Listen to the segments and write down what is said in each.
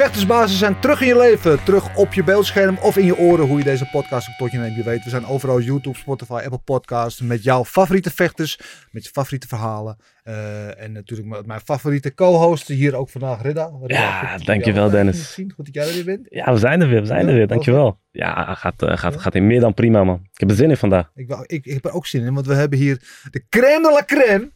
Vechtersbazen zijn terug in je leven, terug op je beeldscherm of in je oren, hoe je deze podcast ook tot je neemt. Je weet, we zijn overal YouTube, Spotify, Apple Podcasts, met jouw favoriete vechters, met je favoriete verhalen. Eh, en natuurlijk met mijn favoriete co-host, hier ook vandaag, Ridda. Ridda, Ja, dankjewel, Dennis. Zien. Goed dat jij er weer bent. Ja, we zijn er weer, we zijn Ja, er weer. Dankjewel. Ja, gaat, eh, gaat, gaat in meer dan prima, man. Ik heb er zin in vandaag. Ik, ik, ik heb er ook zin in, want we hebben hier de crème de la crème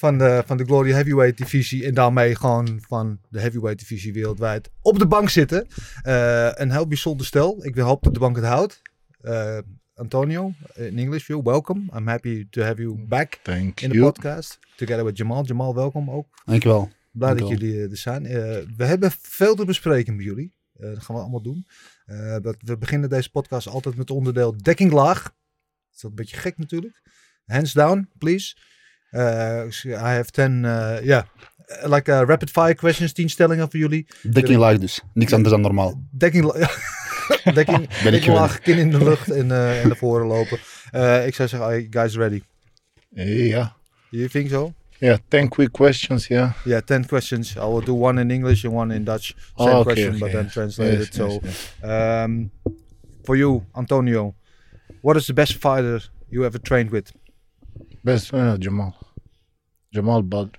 van de, van de Glory Heavyweight divisie. En daarmee gewoon van de heavyweight divisie wereldwijd op de bank zitten. Eh, een heel bijzonder stel. Ik hoop dat de bank het houdt. Eh, Antonio, in English, you welcome. I'm happy to have you back Thank in the you. podcast. Together with Jamal. Jamal, welkom ook. Dankjewel. Blij dat jullie eh, er zijn. Eh, we hebben veel te bespreken met jullie. Eh, dat gaan we allemaal doen. Eh, dat, we beginnen deze podcast altijd met onderdeel dekking laag. Dat is een beetje gek natuurlijk. Hands down, please. Eh, I have 10, eh, ja, like uh, rapid fire questions, 10 stellingen voor jullie. Dekking laag dus. Niks anders dan normaal. Dekking, dekking, dekking laag, kin in de lucht en, eh en naar voren lopen. Eh, ik zou zeggen, guys ready? Yeah. You think so? Yeah, 10 quick questions, yeah. Yeah, 10 questions. I will do one in English and one in Dutch. Same Oh, okay, question, okay. but then translated. Yes, so, yes, yes. Um, for you, Antonio, what is the best fighter you ever trained with? Best uh, Jamal. Jamal Badr.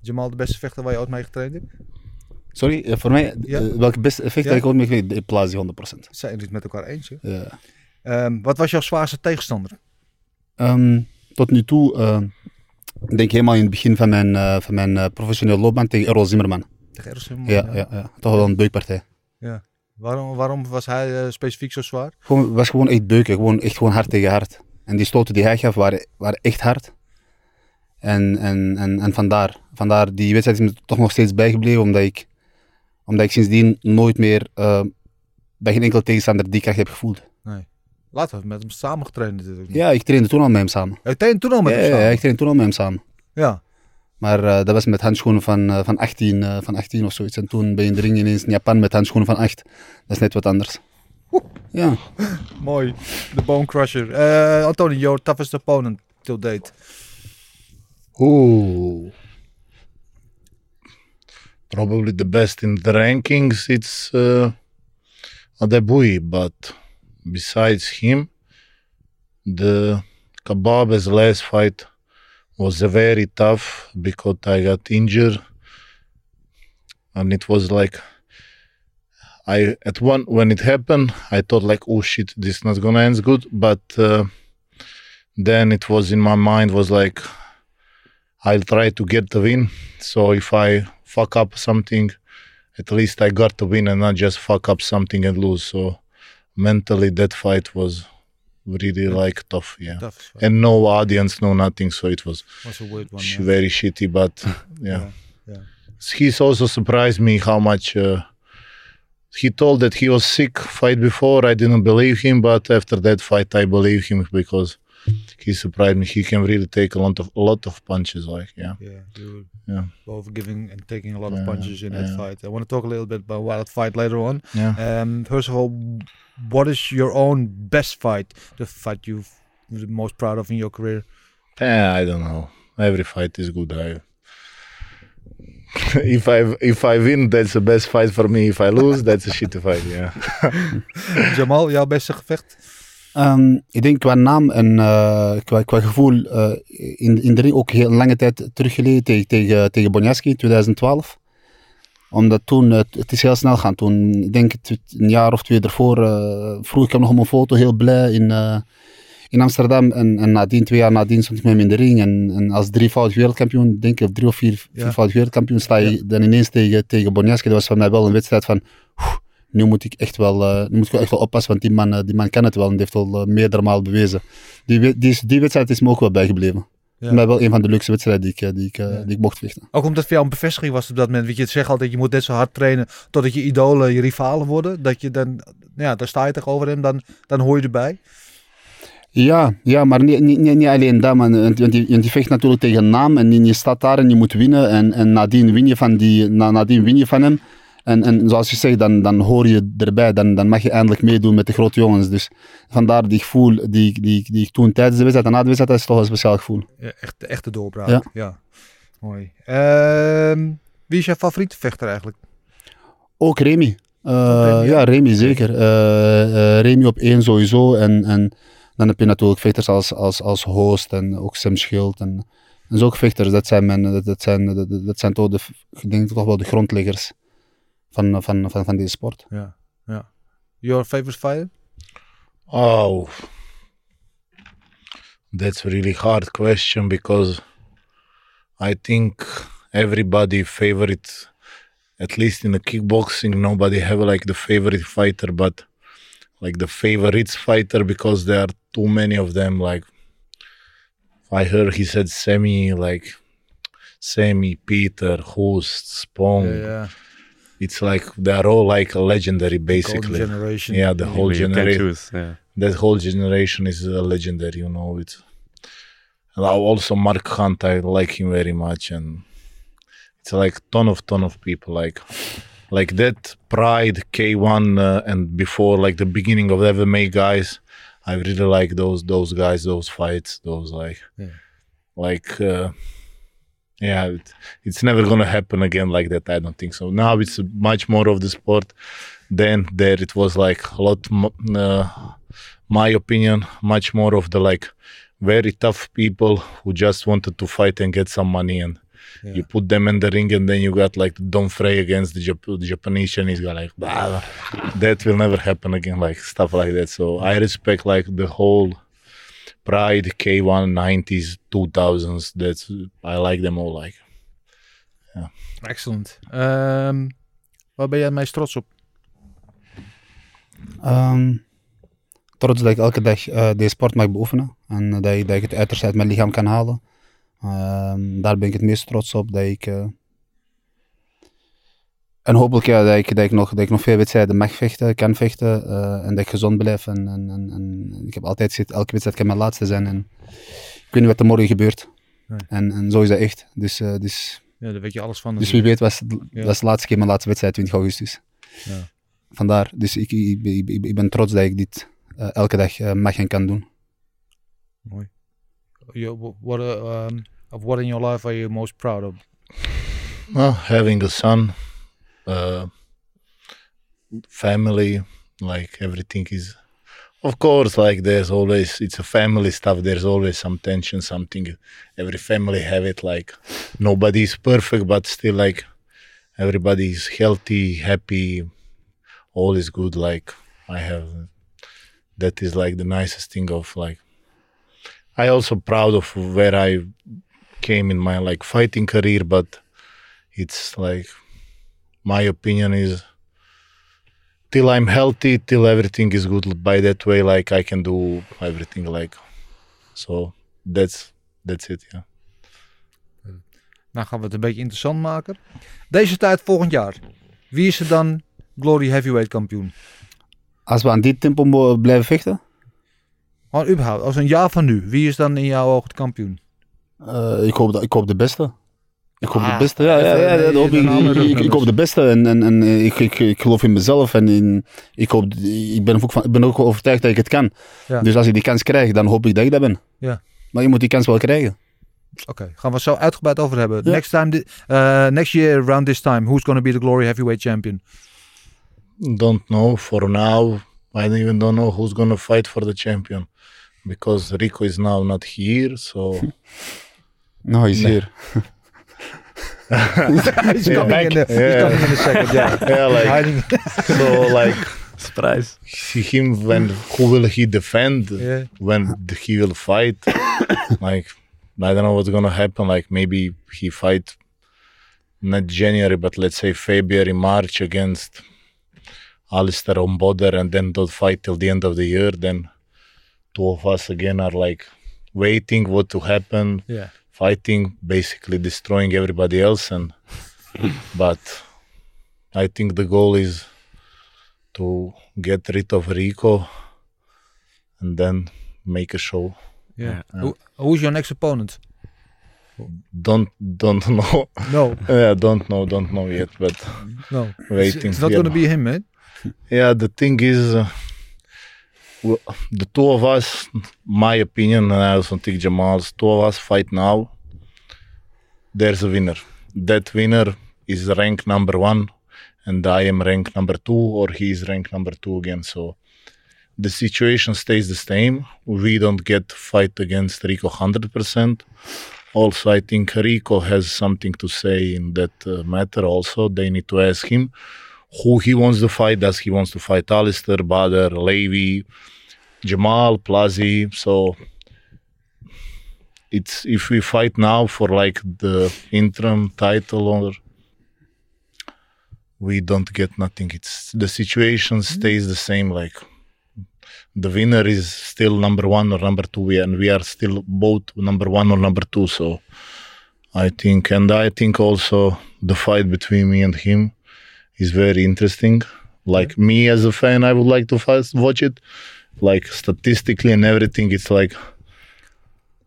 Jamal, de beste vechter waar je ooit mee getraind hebt? Sorry, eh, voor mij, Ja. eh, welke beste effect Ja. ik ooit mee gekregen heb? Plazi 100%. Zijn jullie het met elkaar eens? Hè? Ja. Ehm, wat was jouw zwaarste tegenstander? Ehm, tot nu toe, eh, ik denk helemaal in het begin van mijn, eh, van mijn eh, professionele loopbaan tegen Errol Zimmerman. Tegen Errol Ja, ja, ja. Toch wel een beukpartij. Waarom, waarom was hij eh, specifiek zo zwaar? Gewoon, was gewoon echt beuken, gewoon, echt gewoon hard tegen hard. En die stoten die hij gaf waren, waren echt hard. En, en, en, en vandaar, vandaar, die wedstrijd is me toch nog steeds bijgebleven, omdat ik, omdat ik sindsdien nooit meer eh, bij geen enkele tegenstander die kracht heb gevoeld. Laten we met hem samen getraind natuurlijk. Ja, ik trainde toen al met hem samen. Hij trainde toen al met Ja, hem samen? ja, ik trainde toen al met hem samen. Ja. Maar eh, dat was met handschoenen van, eh, van, 18, eh, van 18 of zoiets. En toen ben je in de ring ineens in Japan met handschoenen van 8. Dat is net wat anders. Ja. Mooi. De Bone Crusher. Eh Antonio, your toughest opponent till date? Ooh. Probably the best in the rankings, it's uh, Adebui, but besides him, the Kebab's last fight was very tough because I got injured, and it was like I at one when it happened, I thought like, oh shit, this is not gonna end good, but uh, then it was in my mind was like I'll try to get the win. So if I fuck up something, at least I got the win and not just fuck up something and lose. So mentally, that fight was really like tough. Yeah. Tough. And no audience, no nothing. So it was was a weird one. sh- yeah. very shitty. But yeah. yeah. He's also surprised me how much. Uh, he told that he was sick fight before. I didn't believe him, but after that fight, I believe him because he surprised me. He can really take a lot of a lot of punches. Like yeah. Yeah, you were Yeah. both giving and taking a lot of punches in that fight. I want to talk a little bit about that fight later on. Yeah. Um, first of all, what is your own best fight? The fight you've the most proud of in your career? Eh, I don't know. Every fight is good. I, if I if I win, that's the best fight for me. If I lose, that's a shitty fight. Yeah. Jamal, jouw beste gevecht? Ehm, ik denk qua naam en eh, qua, qua gevoel eh, in, in de ring ook heel lange tijd teruggeleden tegen, tegen, tegen Bonjaski in 2012. Omdat toen, eh, het is heel snel gaan. Toen, ik denk het, een jaar of twee ervoor, eh, vroeg ik hem nog om een foto, heel blij in, eh, in Amsterdam. En, en nadien, twee jaar nadien, stond ik met hem in de ring. En, en als drievoudig wereldkampioen, denk ik, of drie of vier, Ja. viervoudig wereldkampioen, sta je dan ineens tegen, tegen Bonjaski. Dat was voor mij wel een wedstrijd van, nu moet ik echt wel, eh, nu moet ik wel echt wel oppassen, want die man, eh, die man kan het wel en die heeft al eh, meerdere malen bewezen. Die, die, die wedstrijd is me ook wel bijgebleven. Ja. Voor mij wel een van de leukste wedstrijden die ik, die ik, Ja. die ik mocht vechten. Ook omdat het voor jou een bevestiging was op dat moment. Weet je, het zegt altijd, je moet net zo hard trainen totdat je idolen je rivalen worden. Dat je dan, ja, daar sta je tegenover hem, dan, dan hoor je erbij. Ja, ja maar niet, niet, niet, alleen dat, man. Want, want je, vecht natuurlijk tegen een naam en je- staat daar en je moet winnen. En, en nadien, win je van die, na, nadien win je van hem. En, en zoals je zegt, dan, dan hoor je erbij. Dan, dan mag je eindelijk meedoen met de grote jongens. Dus vandaar die gevoel die, die, die ik toen tijdens de wedstrijd en na de wedstrijd, dat is toch een speciaal gevoel. Ja, echt de echte doorbraak. Ja. Ja. Mooi. Ehm, wie is jouw favoriete vechter eigenlijk? Ook Remy. Eh, Remy, ja. ja, Remy zeker. Eh, eh, Remy op één sowieso. En, en dan heb je natuurlijk vechters als, als, als Host en ook Sam Schild. En, en zulke vechters, dat zijn, mijn, dat, dat zijn, dat, dat zijn toch, de, ik denk toch wel de grondleggers van, van, van, van deze sport. Ja. ja. Your favorite fighter? Oh, that's a really hard question because I think everybody favorite, at least in the kickboxing, nobody have like the favorite fighter, but like the favorites fighter because there are too many of them. Like I heard he said Semi, like Semi, Peter, Host, Spong. Yeah, ja. It's like they're all like legendary basically. Golden basically. Generation. Yeah, the whole generation yeah. that whole generation is uh, legendary, you know. It's and also Mark Hunt, I like him very much, and it's like ton of ton of people like like that Pride K1 uh, and before like the beginning of MMA guys. I really like those those guys, those fights, those like Yeah. like uh, yeah, it, it's never gonna happen again like that. I don't think so. Now it's much more of the sport. Then there it was like a lot. Uh, my opinion, much more of the like very tough people who just wanted to fight and get some money and. You put them in the ring, and then you got like Don Frey against the, Jap- the Japanese Chinese guy. Like "Bah, that will never happen again. Like stuff like that. So I respect like the whole Pride K1 90s 2000s. That's I like them all. Like Excellent. Ehm, waar ben jij het meest trots op? Ehm, trots dat ik elke dag eh, deze sport mag beoefenen. En eh, dat, ik, dat ik het uiterste uit mijn lichaam kan halen. Ehm, daar ben ik het meest trots op. Dat ik, eh, en hopelijk ja, dat, ik, dat, ik nog, dat ik nog veel wedstrijden mag vechten, kan vechten. eh, en dat ik gezond blijf. En, en, en, en ik heb altijd gezegd, elke wedstrijd kan mijn laatste zijn. En ik weet niet wat er morgen gebeurt. Nee. En, en zo is dat echt. Dus, eh, dus, Ja, daar weet je alles van. dus wie weet was, Ja. was de laatste keer mijn laatste wedstrijd 20 augustus. Ja. Vandaar, dus ik, ik, ik, ben trots dat ik dit elke dag mag en kan doen. Mooi. What, uh, um, of what in your life are you most proud of? well, having a son, uh, family, like everything is. Of course, like there's always it's a family stuff. There's always some tension, something. Every family have it. Like nobody's perfect, but still like everybody's healthy, happy, all is good. Like I have, that is like the nicest thing of like. I also proud of where I came in my like fighting career, but it's like my opinion is till I'm healthy, till everything is good by that way, like I can do everything like so that's that's it, yeah. Nou gaan we het een beetje interessant maken. Deze tijd volgend jaar. Wie is er dan Glory Heavyweight kampioen? Als we aan dit tempo blijven vechten, Gewoon überhaupt, als een jaar van nu. Wie is dan in jouw ogen de kampioen? Eh, ik, hoop dat, ik hoop de beste. Ik hoop Ah, de beste. Ja, ja, ja, dat hoop ik, ik, ik, ik noemen. hoop de beste en, en, en eh, ik, ik, ik geloof in mezelf en in, ik, hoop, ik, ben ook van, ik ben ook overtuigd dat ik het kan. Ja. Dus als ik die kans krijg, dan hoop ik dat ik dat ben. Ja. Maar je moet die kans wel krijgen. Oké, gaan we het zo uitgebreid over hebben. Ja. Next, time, uh, next year, around this time, who's going to be the Glory Heavyweight champion? Don't know for now. I don't even don't know who's gonna fight for the champion because Rico is now not here, so Nou, he's is Nee. hier. he's, coming back. in the, he's Yeah. coming in a second, yeah. yeah, like Hiding. so like Surprise. see him when who will he defend? Yeah. when he will fight. like I don't know what's gonna happen. Like maybe he fight not January, but let's say February, March against Alistair on border, and then don't fight till the end of the year. Then two of us again are like waiting what to happen, Yeah. Fighting, basically destroying everybody else. And but I think the goal is to get rid of Rico and then make a show. Yeah. Ja. Hoe, hoe is next opponent? Don't don't know. No, yeah, don't know, don't know yet. But no. Waiting, It's, it's not yeah. gonna be him, man. yeah, the thing is, uh, w- the two of us, my opinion, and I also think Jamal's, two of us fight now. There's a winner. That winner is rank number one, and I am rank number two, or he is rank number two again. So the situation stays the same. We don't get fight against Rico 100%. Also, I think Rico has something to say in that uh, matter. Also, they need to ask him who he wants to fight. Does he wants to fight Alistair, Bader, Levy, Jamal, Plazi? So it's if we fight now for like the interim title or we don't get nothing. It's the situation mm-hmm. stays the same. Like the winner is still number one or number two, and we are still both number one or number two. So I think, and I think also the fight between me and him is very interesting. Like mm-hmm. me as a fan, I would like to watch it. Like statistically and everything, it's like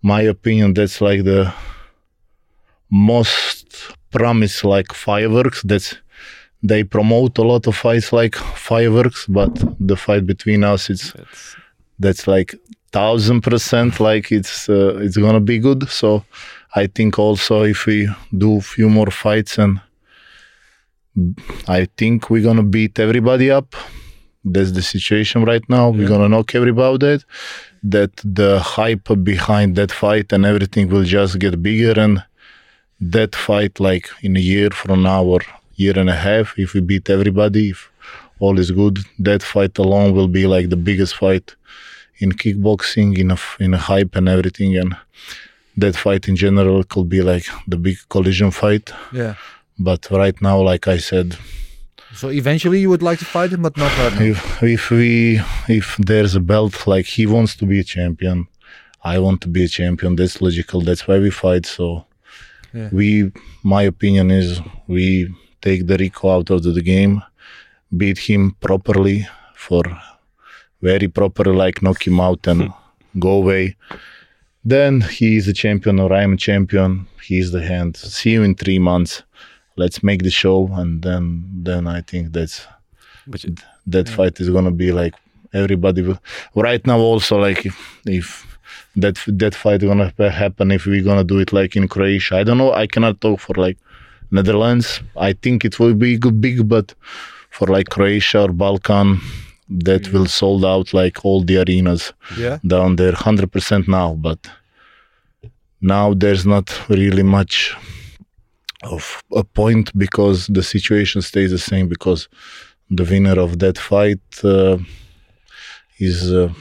my opinion. That's like the most promise like fireworks. That's they promote a lot of fights like fireworks, but the fight between us, it's It's- that's like thousand percent like it's uh, it's gonna be good. So I think also if we do few more fights and I think we're gonna beat everybody up. That's the situation right now. We're gonna knock everybody out. That the hype behind that fight and everything will just get bigger and that fight like in a year from now or year and a half, if we beat everybody, if all is good, that fight alone will be like the biggest fight in kickboxing, in a, in a hype and everything. And that fight in general could be like the big collision fight. Yeah. But right now, like I said, So eventually you would like to fight him, but not right now. if if we if there's a belt like he wants to be a champion i want to be a champion that's logical that's why we fight so Yeah. we my opinion is we take the rico out of the game beat him properly for very proper like knock him out and hmm. go away then he is a champion or i'm a champion he's the hand see you in three months let's make the show and then then i think that's but you- that fight is gonna be like everybody will right now also like if, if that that fight gonna happen if we're gonna do it like in croatia i don't know i cannot talk for like netherlands. I think it will be big but for like croatia or balkan that mm. will sold out like all the arenas Yeah. down there 100% now but now there's not really much of a point because the situation stays the same because the winner of that fight uh, is uh,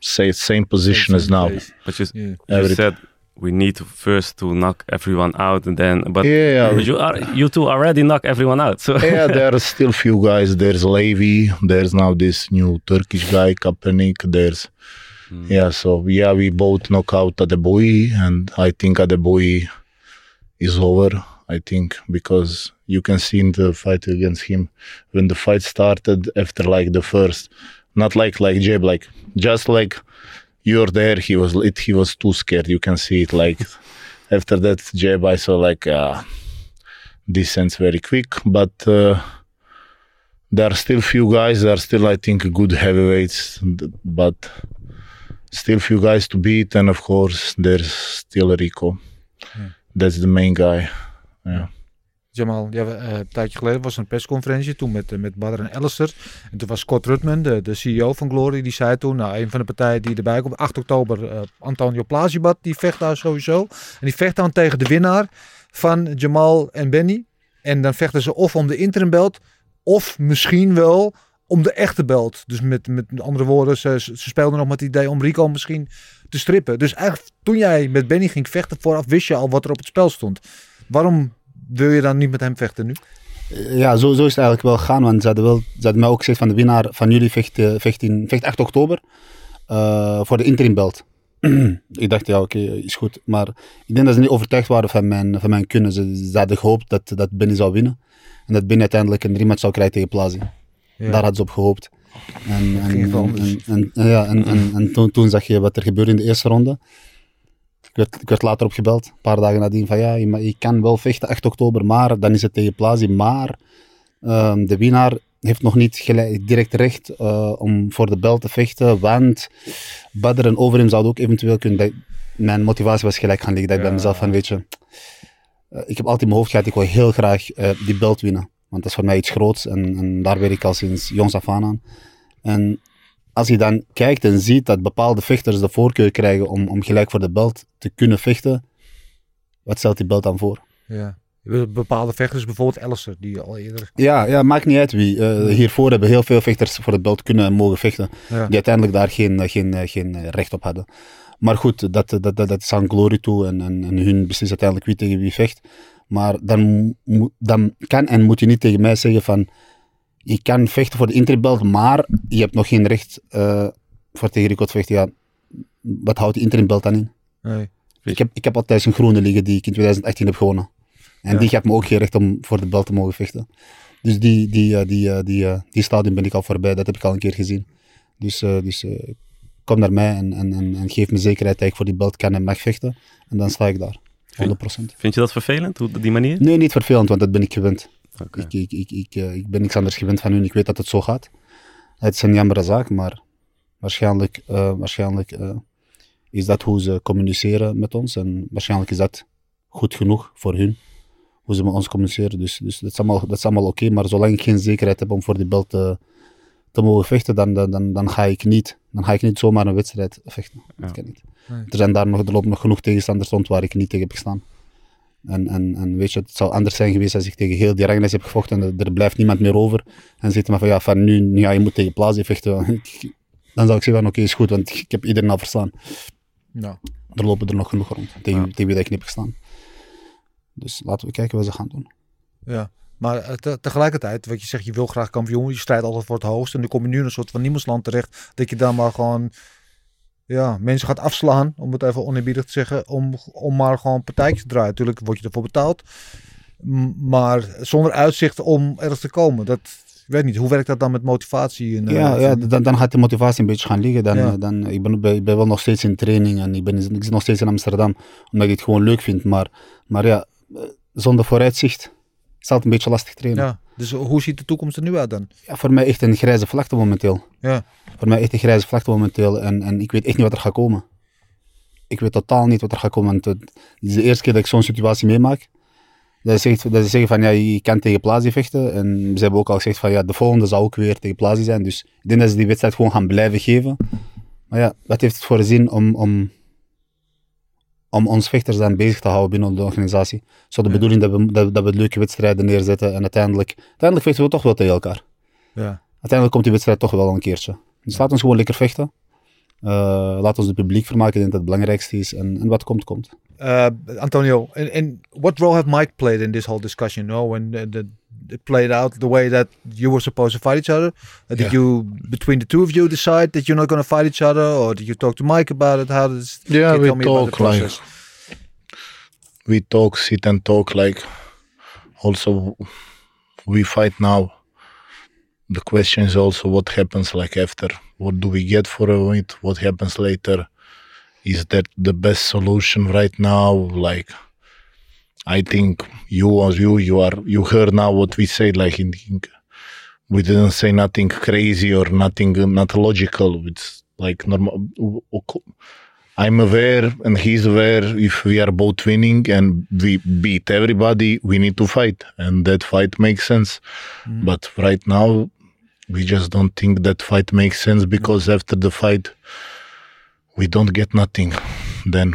say same position as now but you, Yeah. you said we need to first to knock everyone out and then but yeah but you are you two already knock everyone out so yeah, there are still few guys. There's Levy. There's now this new Turkish guy, Kaepernick. There's yeah. So yeah, we both knock out Adeboyi, and I think Adeboyi is over. I think because you can see in the fight against him when the fight started after like the first, not like like Jeb, like just like you're there. He was it. He was too scared. You can see it like after that jab. I saw like. Uh, descends very quick, but uh, there are still few guys. There are still, I think, good heavyweights, but still few guys to beat. And of course, there's still Rico. That's the main guy. Yeah. Jamal, ja, eh, een tijdje geleden was een persconferentie toen met, eh, met Badr en Alistair. En toen was Scott Rutman, de, de CEO van Glory, die zei toen, nou, een van de partijen die erbij komt, 8 oktober, eh, Antonio Plazibad, die vecht daar sowieso. En die vecht dan tegen de winnaar van Jamal en Benny. En dan vechten ze of om de interim belt, of misschien wel om de echte belt. Dus met, met andere woorden, ze, ze speelden nog met het idee om Rico misschien te strippen. Dus eigenlijk toen jij met Benny ging vechten, vooraf wist je al wat er op het spel stond. Waarom wil je dan niet met hem vechten nu? Ja, zo, zo is het eigenlijk wel gegaan. Want ze hadden, wel, ze hadden mij ook gezegd van de winnaar van jullie vecht, eh, vecht, in, vecht 8 oktober eh, voor de interim belt. ik dacht, ja oké, is goed. Maar ik denk dat ze niet overtuigd waren van mijn, van mijn kunnen. Ze, ze hadden gehoopt dat, dat Benny zou winnen. En dat Benny uiteindelijk een rematch zou krijgen tegen Plazi. Ja. Daar hadden ze op gehoopt. En, en, en, en, ja, en, en, en toen, toen zag je wat er gebeurde in de eerste ronde. Ik werd, ik werd later opgebeld, een paar dagen nadien, van ja, je, kan wel vechten 8 oktober, maar dan is het tegen Plazi. Maar ehm, de winnaar heeft nog niet gelijk, direct recht eh, om voor de bel te vechten, want Badr en Overeem zouden ook eventueel kunnen... dat- mijn motivatie was gelijk gaan liggen, dat ik bij mezelf van, weet je, eh, ik heb altijd in mijn hoofd gehad, ik wil heel graag eh, die belt winnen. Want dat is voor mij iets groots en, en daar werk ik al sinds jongs af aan aan. En als je dan kijkt en ziet dat bepaalde vechters de voorkeur krijgen om, om gelijk voor de belt te kunnen vechten, wat stelt die belt dan voor? Ja. Bepaalde vechters, bijvoorbeeld Alistair, die al eerder... Ja, ja maakt niet uit wie. Eh, hiervoor hebben heel veel vechters voor de belt kunnen en mogen vechten, Ja. die uiteindelijk daar geen, eh, geen, eh, geen recht op hadden. Maar goed, dat, dat, dat, dat is aan Glory toe en, en, en hun beslissen uiteindelijk wie tegen wie vecht. Maar dan, dan kan en moet je niet tegen mij zeggen van je kan vechten voor de interimbelt, maar je hebt nog geen recht eh, voor tegen Rico te vechten. Ja, wat houdt die interimbelt dan in? Nee. Ik heb, ik heb altijd een groene liggen die ik in 2018 heb gewonnen. En Ja. die geeft me ook geen recht om voor de belt te mogen vechten. Dus die, die, eh, die, eh, die, die stadium ben ik al voorbij, dat heb ik al een keer gezien. Dus, dus kom naar mij en, en, en, en geef me zekerheid dat ik voor die belt kan en mag vechten. En dan sta ik daar. 100%. Vind je dat vervelend, hoe, die manier? Nee, niet vervelend, want dat ben ik gewend. Oké. Ik, ik, ik, ik, eh, ik ben niks anders gewend van hun. Ik weet dat het zo gaat. Het is een jammere zaak, maar waarschijnlijk, eh, waarschijnlijk eh, is dat hoe ze communiceren met ons. En waarschijnlijk is dat goed genoeg voor hun, hoe ze met ons communiceren. Dus, dus dat is allemaal, dat is allemaal oké. maar zolang ik geen zekerheid heb om voor die belt te, te mogen vechten, dan, dan, dan, dan, ga ik niet, dan ga ik niet zomaar een wedstrijd vechten. Dat Ja. kan niet. Nee. Er, zijn daar nog, er lopen nog genoeg tegenstanders rond waar ik niet tegen heb gestaan. En, en, en weet je, het zou anders zijn geweest als ik tegen heel die ranglijst heb gevochten en er, blijft niemand meer over. En zit maar van ja, van nu, nu ja, je moet tegen Plazi vechten. Dan zou ik zeggen van oké, is goed, want ik heb iedereen al verslaan. Nou, Er lopen er nog genoeg rond tegen, Ja. tegen wie ik niet heb gestaan. Dus laten we kijken wat ze gaan doen. ja. Maar eh, te- tegelijkertijd, wat je zegt, je wil graag kampioen, je strijdt altijd voor het hoogst. En dan kom je nu in een soort van niemandsland terecht, dat je dan maar gewoon ja, mensen gaat afslaan, om het even oneerbiedig te zeggen, om, om maar gewoon partijtjes te draaien. Natuurlijk word je ervoor betaald, maar zonder uitzicht om ergens te komen. Dat, ik weet niet, hoe werkt dat dan met motivatie? En, eh, ja, ja van- dan, dan gaat de motivatie een beetje gaan liggen. Dan, Ja. eh, dan, ik, ben, ik ben wel nog steeds in training en ik, ben, ik zit nog steeds in Amsterdam, omdat ik het gewoon leuk vind. Maar, maar ja, eh, zonder vooruitzicht is het altijd een beetje lastig trainen. ja. Dus hoe ziet de toekomst er nu uit dan? Ja, voor mij echt een grijze vlakte momenteel. Ja. Voor mij echt een grijze vlakte momenteel. En, en ik weet echt niet wat er gaat komen. Ik weet totaal niet wat er gaat komen. Het is de eerste keer dat ik zo'n situatie meemaak. Dat ze, dat ze zeggen van ja, je kan tegen Plazi vechten. En ze hebben ook al gezegd van ja, de volgende zou ook weer tegen Plazi zijn. Dus ik denk dat ze die wedstrijd gewoon gaan blijven geven. Maar ja, wat heeft het voor zin om, om, om ons vechters dan bezig te houden binnen de organisatie? Zo de Ja. bedoeling dat we, dat, dat we leuke wedstrijden neerzetten. En uiteindelijk, uiteindelijk vechten we toch wel tegen elkaar Ja. uiteindelijk komt die wedstrijd toch wel een keertje. Dus laat ons gewoon lekker vechten. Uh, laat ons het publiek vermaken, ik denk dat het belangrijkste is. En, en wat komt, komt. Uh, Antonio, and, and what role have Mike played in this whole discussion? No, when the, the, it played out the way that you were supposed to fight each other, uh, did Yeah. you between the two of you decide that you're not going to fight each other, or did you talk to Mike about it? How does Yeah, you we tell me about the talk like we talk, sit and talk. Like also, we fight now. The question is also what happens like after. What do we get for it? What happens later? Is that the best solution right now? Like, I think you as you you are you heard now what we said. Like in, in we didn't say nothing crazy or nothing not logical. It's like normal. I'm aware and he's aware if we are both winning and we beat everybody, we need to fight. And that fight makes sense. Mm-hmm. But right now, we just don't think that fight makes sense because after the fight, we don't get nothing. Then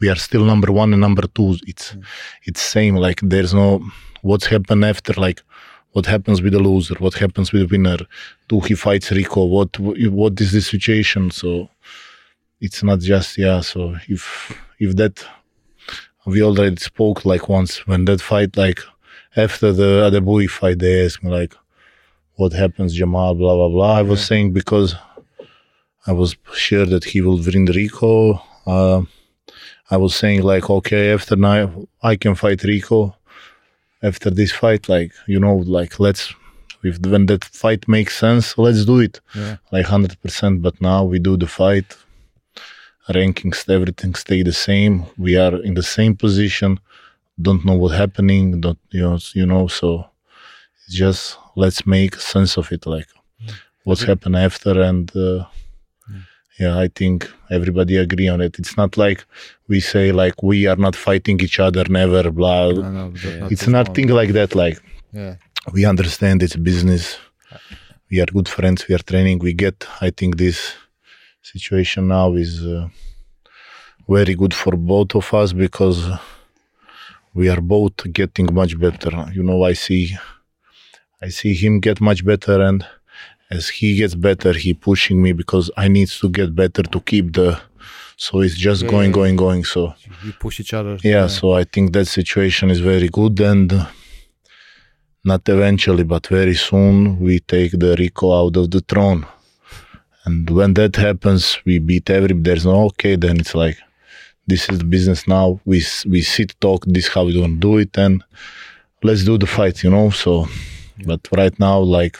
we are still number one and number two. It's mm. it's same. Like there's no what's happened after. Like what happens with the loser? What happens with the winner? Do he fights Rico? What what is the situation? So it's not just yeah so if if that we already spoke like once when that fight like after the other boy fight they asked me like what happens jamal blah blah blah i was saying because i was sure that he will win rico uh, i was saying like okay after now i can fight rico after this fight like you know like let's if when that fight makes sense, let's do it. Yeah. Like hundred percent. But now we do the fight. Rankings, everything stay the same. We are in the same position. Don't know what happening. Don't you know? You know. So just let's make sense of it. Like what's happened after, and uh, yeah, I think everybody agree on it. It's not like we say like we are not fighting each other, never. Blah. No, no, dat it's nothing like that. Like Ja. we understand it's business. We are good friends. We are training. We get. I think this situation now is uh, very good for both of us because we are both getting much better. You know, I see, I see him get much better, and as he gets better, he pushing me because I need to get better to keep the. So it's just Yeah, going, yeah. going, going. So You push each other. yeah, so I think that situation is very good and not eventually, but very soon we take the Rico out of the throne. And when that happens, we beat every. There's no okay. Then it's like, this is the business now. We we sit talk. This how we gonna do it, and let's do the fight. You know. So, but right now, like,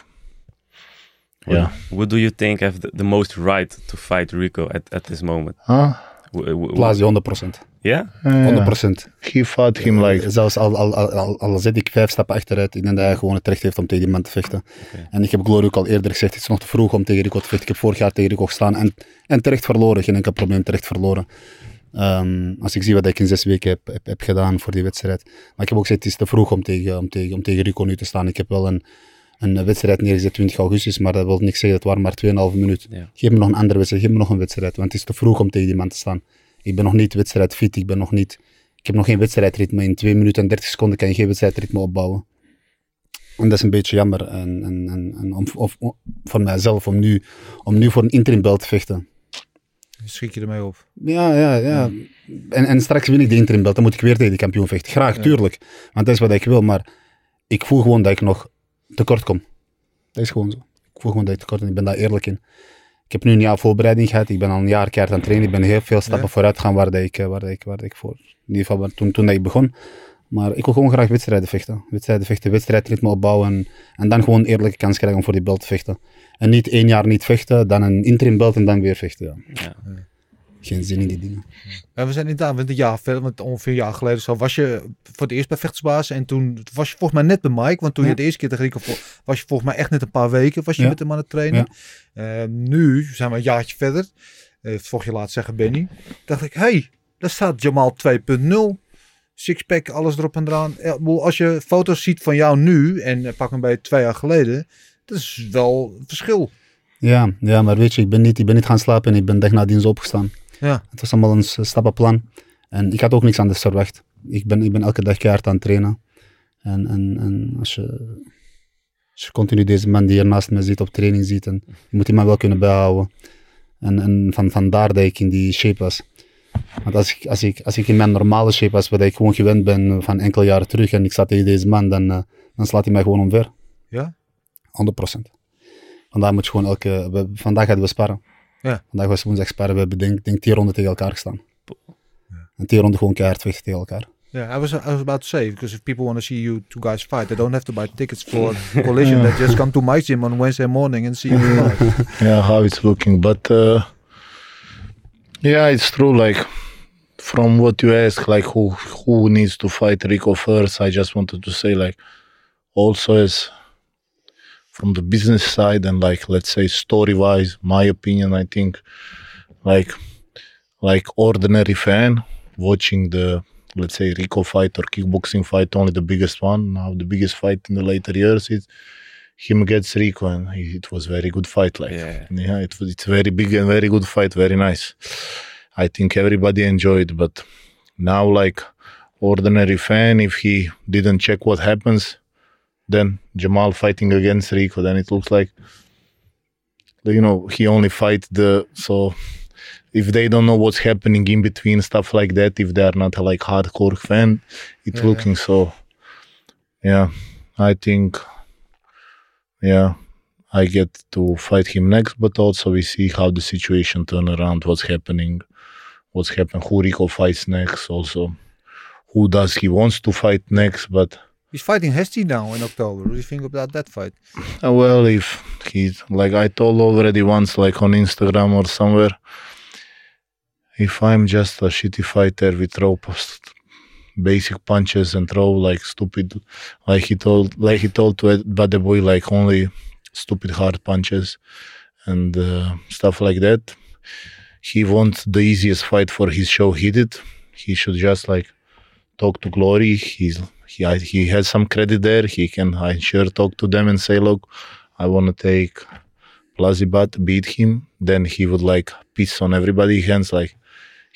yeah, What do you think have the, the most right to fight Rico at, at this moment? huh? W- w- Plazi, 100%. Yeah? 100%. He fought him like Zelfs al, al, al, al, al zit ik vijf stappen achteruit, ik denk dat hij gewoon het recht heeft om tegen die man te vechten. En ik heb Glory ook al eerder gezegd, het is nog te vroeg om tegen Rico te vechten. Ik heb vorig jaar tegen Rico gestaan en, en terecht verloren, geen enkel probleem, terecht verloren. Ehm, als ik zie wat ik in zes weken heb, heb, heb gedaan voor die wedstrijd. Maar ik heb ook gezegd, het is te vroeg om tegen, om tegen, om tegen Rico nu te staan. Ik heb wel een, een wedstrijd neergezet 20 augustus, maar dat wil niks zeggen, het waren maar 2,5 minuut. Ja. Geef me nog een andere wedstrijd, geef me nog een wedstrijd, want het is te vroeg om tegen die man te staan. Ik ben nog niet wedstrijdfit, ik ben nog niet... Ik heb nog geen wedstrijdritme. In 2 minuten en 30 seconden kan je geen wedstrijdritme opbouwen. En dat is een beetje jammer. En, en, en, en om, of, om- voor mijzelf om nu, om nu voor een interim belt te vechten. Schrik je ermee op. Ja, ja, ja. En, en straks win ik de interim belt. Dan moet ik weer tegen die kampioen vechten. Graag, tuurlijk. Want dat is wat ik wil. Maar ik voel gewoon dat ik nog tekort kom. Dat is gewoon zo. Ik voel gewoon dat ik tekort kom. Ik ben daar eerlijk in. Ik heb nu een jaar voorbereiding gehad. Ik ben al een jaar keihard aan het trainen. Ik ben heel veel stappen Ja. vooruit gaan waar, dat ik, eh, waar, dat ik, waar dat ik voor... In ieder geval toen, toen dat ik begon. Maar ik wil gewoon graag wedstrijden vechten. Wedstrijden vechten, wedstrijdritme opbouwen. En, en dan gewoon een eerlijke kans krijgen om voor die belt te vechten. En niet één jaar niet vechten, dan een interim belt en dan weer vechten. Ja. Ja. Geen zin in die dingen. Ja, we zijn inderdaad want een jaar verder, want ongeveer een jaar geleden zo was je voor het eerst bij Vechtersbaas en toen was je volgens mij net bij Mike, want toen Ja. je de eerste keer tegen Rico was je volgens mij echt net een paar weken was je Ja. met hem aan het trainen. Eh, nu zijn we een jaartje verder, uh, volg je laat zeggen Benny, dacht ik, hey, daar staat Jamal 2.0. Sixpack, alles erop en eraan. Als je foto's ziet van jou nu en eh, pak hem bij twee jaar geleden, dat is wel verschil. Ja, ja, maar weet je, ik ben niet, ik ben niet gaan slapen en ik ben dag nadien opgestaan. Ja. Het was allemaal een stappenplan. En ik had ook niks anders verwacht. Ik ben, ik ben elke dag keihard aan het trainen. En, en, en als, je, als je continu deze man die hier naast me zit op training ziet, en je moet die man wel kunnen bijhouden. En, en van, vandaar dat ik in die shape was. Want als ik, als, ik, als ik in mijn normale shape was, wat ik gewoon gewend ben van enkele jaren terug, en ik sta tegen deze man, dan, eh, dan slaat hij mij gewoon omver. Ja? 100%. Vandaag moet je gewoon elke... we- vandaag hadden we sparren. Ja. Vandaag was woensdag sparren. We hebben denk, denk tien ronden tegen elkaar gestaan. En tien ronden gewoon keihard vechten tegen elkaar. Yeah, I was I was about to say because if people want to see you two guys fight, they don't have to buy tickets for collision. They just come to my gym on Wednesday morning and see you fight. yeah how it's looking but uh, yeah it's true like from what you ask like who who needs to fight rico first i just wanted to say like also as from the business side and like let's say story wise my opinion i think like like ordinary fan watching the let's say rico fight or kickboxing fight only the biggest one now the biggest fight in the later years is him against rico and it was very good fight like Yeah. yeah, it was it's very big and very good fight, very nice. I think everybody enjoyed, but now like ordinary fan, if he didn't check what happens, then Jamal fighting against Rico, then it looks like you know he only fight the so if they don't know what's happening in between stuff like that, if they are not a like hardcore fan, it's Yeah. looking so yeah. I think yeah I get to fight him next, but also we see how the situation turn around, what's happening, what's happened, who Rico fights next, also who does he wants to fight next, but He's fighting Hesty now in October. What do you think about that fight? Uh, well, if he's like I told already once, like on Instagram or somewhere, if I'm just a shitty fighter with throw basic punches and throw like stupid, like he told, like he told to Ed- Bad Boy, like only stupid hard punches and uh, stuff like that. He wants the easiest fight for his show. He did. He should just like talk to Glory. He's he I- he has some credit there. He can I sure talk to them and say, look, I want to take Plazibat, beat him. Then he would like piss on everybody's hands like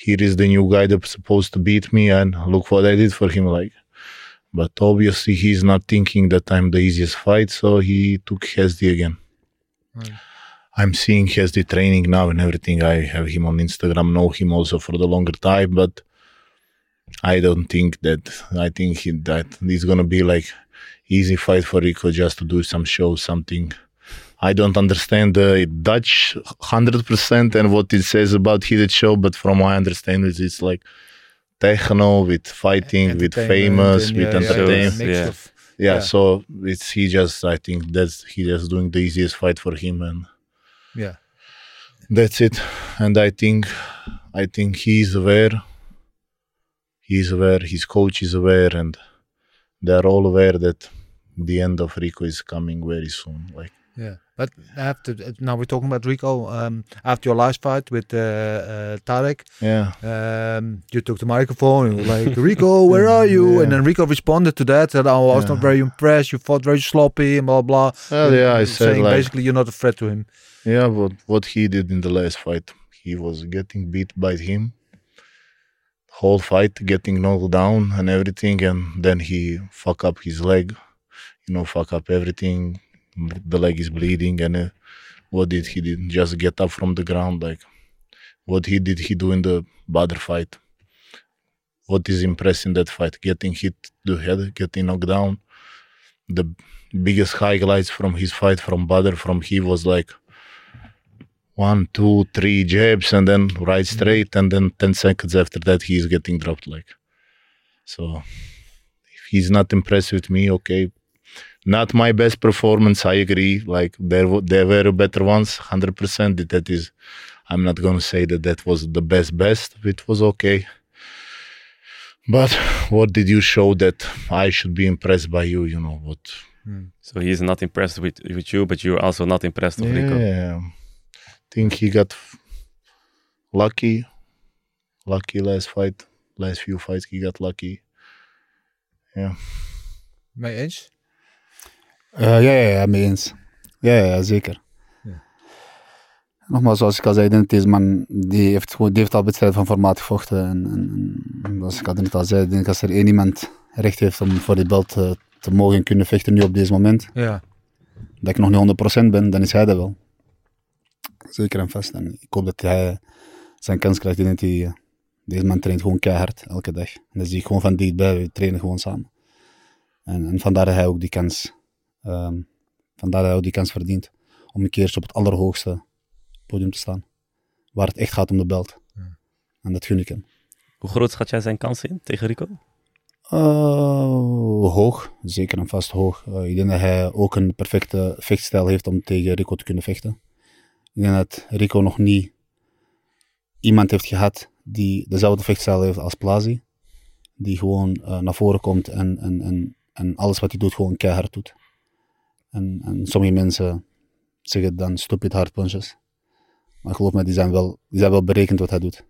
here is the new guy that's supposed to beat me and look what I did for him like. But obviously he's not thinking that I'm the easiest fight, so he took Hesdy again. I'm seeing Hesdy training now and everything. I have him on Instagram, know him also for the longer time, but I don't think that I think he, that it's gonna be like easy fight for Rico just to do some show, something. I don't understand the Dutch hundred percent and what it says about heated show, but from my understanding, it's like techno with fighting, with famous, and, with yeah, yeah, entertainment. mix Yeah. Yeah, Yeah. so it's he just I think that's he just doing the easiest fight for him and yeah. that's it. And I think I think he's aware. He's aware, his coach is aware and they're all aware that the end of Rico is coming very soon. Like Yeah, but after now we're talking about Rico. Um, after your last fight with uh, uh, Tarek, yeah. um, you took the microphone and you were like, "Rico, where are you?" Yeah. And then Rico responded to that, said, "Oh, I was not very impressed. You fought very sloppy and blah blah." Well, yeah, I said saying like basically you're not a threat to him. Yeah, but what he did in the last fight, he was getting beat by him. Whole fight, getting knocked down and everything, and then he fuck up his leg. You know, fuck up everything. The leg is bleeding, and uh, what did he did? Just get up from the ground. Like, what he did, he do in the Badr fight. What is impressive in that fight? Getting hit the head, getting knocked down. The biggest highlights from his fight from Badr, from he was like one, two, three jabs, and then right mm-hmm. straight, and then ten seconds after that, he's getting dropped. Like, so if he's not impressed with me, okay, not my best performance. I agree. Like there, there were better ones, hundred percent. That is, I'm not gonna say that that was the best best. It was okay. But what did you show that I should be impressed by you? You know what? Hmm. So he's not impressed with, with you, but you're also not impressed with Rico. Yeah, think he got lucky. Lucky last fight, last few fights he got lucky. Mee eens? Eh, ja, ja, ja, mee eens. Ja, ja, ja, zeker. Ja. Nogmaals, zoals ik al zei, deze man die heeft, gewoon, die heeft al wedstrijden van formaat gevochten. En, en, en zoals ik al net al zei, ik denk als er één iemand recht heeft om voor dit belt eh, te mogen en kunnen vechten nu op deze moment, Ja. dat ik nog niet 100% ben, dan is hij dat wel. Zeker en vast. En ik hoop dat hij zijn kans krijgt. Ik denk eh, deze man traint gewoon keihard, elke dag. En dat zie ik gewoon van dichtbij, we trainen gewoon samen. En, en vandaar dat hij ook die kans, ehm, vandaar dat hij ook die kans verdient. Om een keertje op het allerhoogste podium te staan. Waar het echt gaat om de belt. En dat gun ik hem. Hoe groot schat jij zijn kans in tegen Rico? Eh, hoog, zeker en vast hoog. Eh, ik denk dat hij ook een perfecte vechtstijl heeft om tegen Rico te kunnen vechten. Ik denk dat Rico nog niet iemand heeft gehad die dezelfde vechtstijl heeft als Plazi. Die gewoon eh, naar voren komt en, en, en, en alles wat hij doet gewoon keihard doet. En, en sommige mensen zeggen dan stupid hard punches. Maar geloof me, die zijn wel, die zijn wel berekend wat hij doet.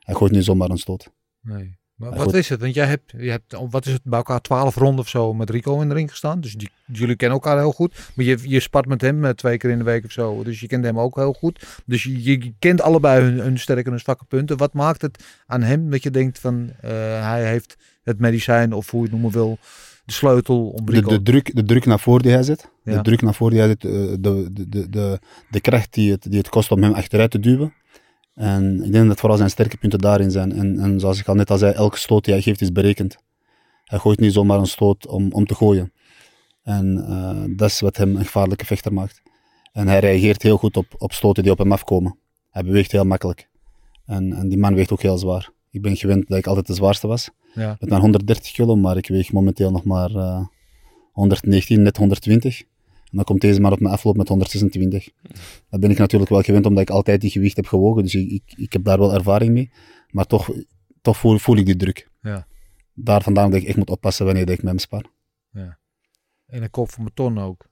Hij gooit niet zomaar een stoot. Nee. Maar Maar wat goed. is het? Want jij hebt, je hebt, oh, wat is het, bij elkaar twaalf ronden of zo met Rico in de ring gestaan. Dus die, jullie kennen elkaar heel goed. Maar je, je spart met hem eh, twee keer in de week of zo. Dus je kent hem ook heel goed. Dus je, je kent allebei hun, hun sterke en hun zwakke punten. Wat maakt het aan hem dat je denkt van eh, hij heeft het medicijn of hoe je het noemen wil, de sleutel om Rico... de, druk, de druk naar voren die hij zet, Ja. de druk naar voren die hij zet, eh, de, de, de, de, de kracht die het, die het kost om hem achteruit te duwen. En ik denk dat vooral zijn sterke punten daarin zijn. En, en zoals ik al net al zei, elke stoot die hij geeft is berekend. Hij gooit niet zomaar een stoot om, om te gooien. En eh, dat is wat hem een gevaarlijke vechter maakt. En hij reageert heel goed op, op stoten die op hem afkomen. Hij beweegt heel makkelijk. En, en die man weegt ook heel zwaar. Ik ben gewend dat ik altijd de zwaarste was ja. met mijn 130 kilo, maar ik weeg momenteel nog maar, eh, 119, net 120. En dan komt deze man op mijn afloop met 126. Dat ben ik natuurlijk wel gewend, omdat ik altijd die gewicht heb gewogen. Dus ik, ik, ik heb daar wel ervaring mee. Maar toch, toch voel, voel ik die druk. Ja. Daar vandaan dat ik echt moet oppassen wanneer ik met hem spar. En een kop van mijn ton ook.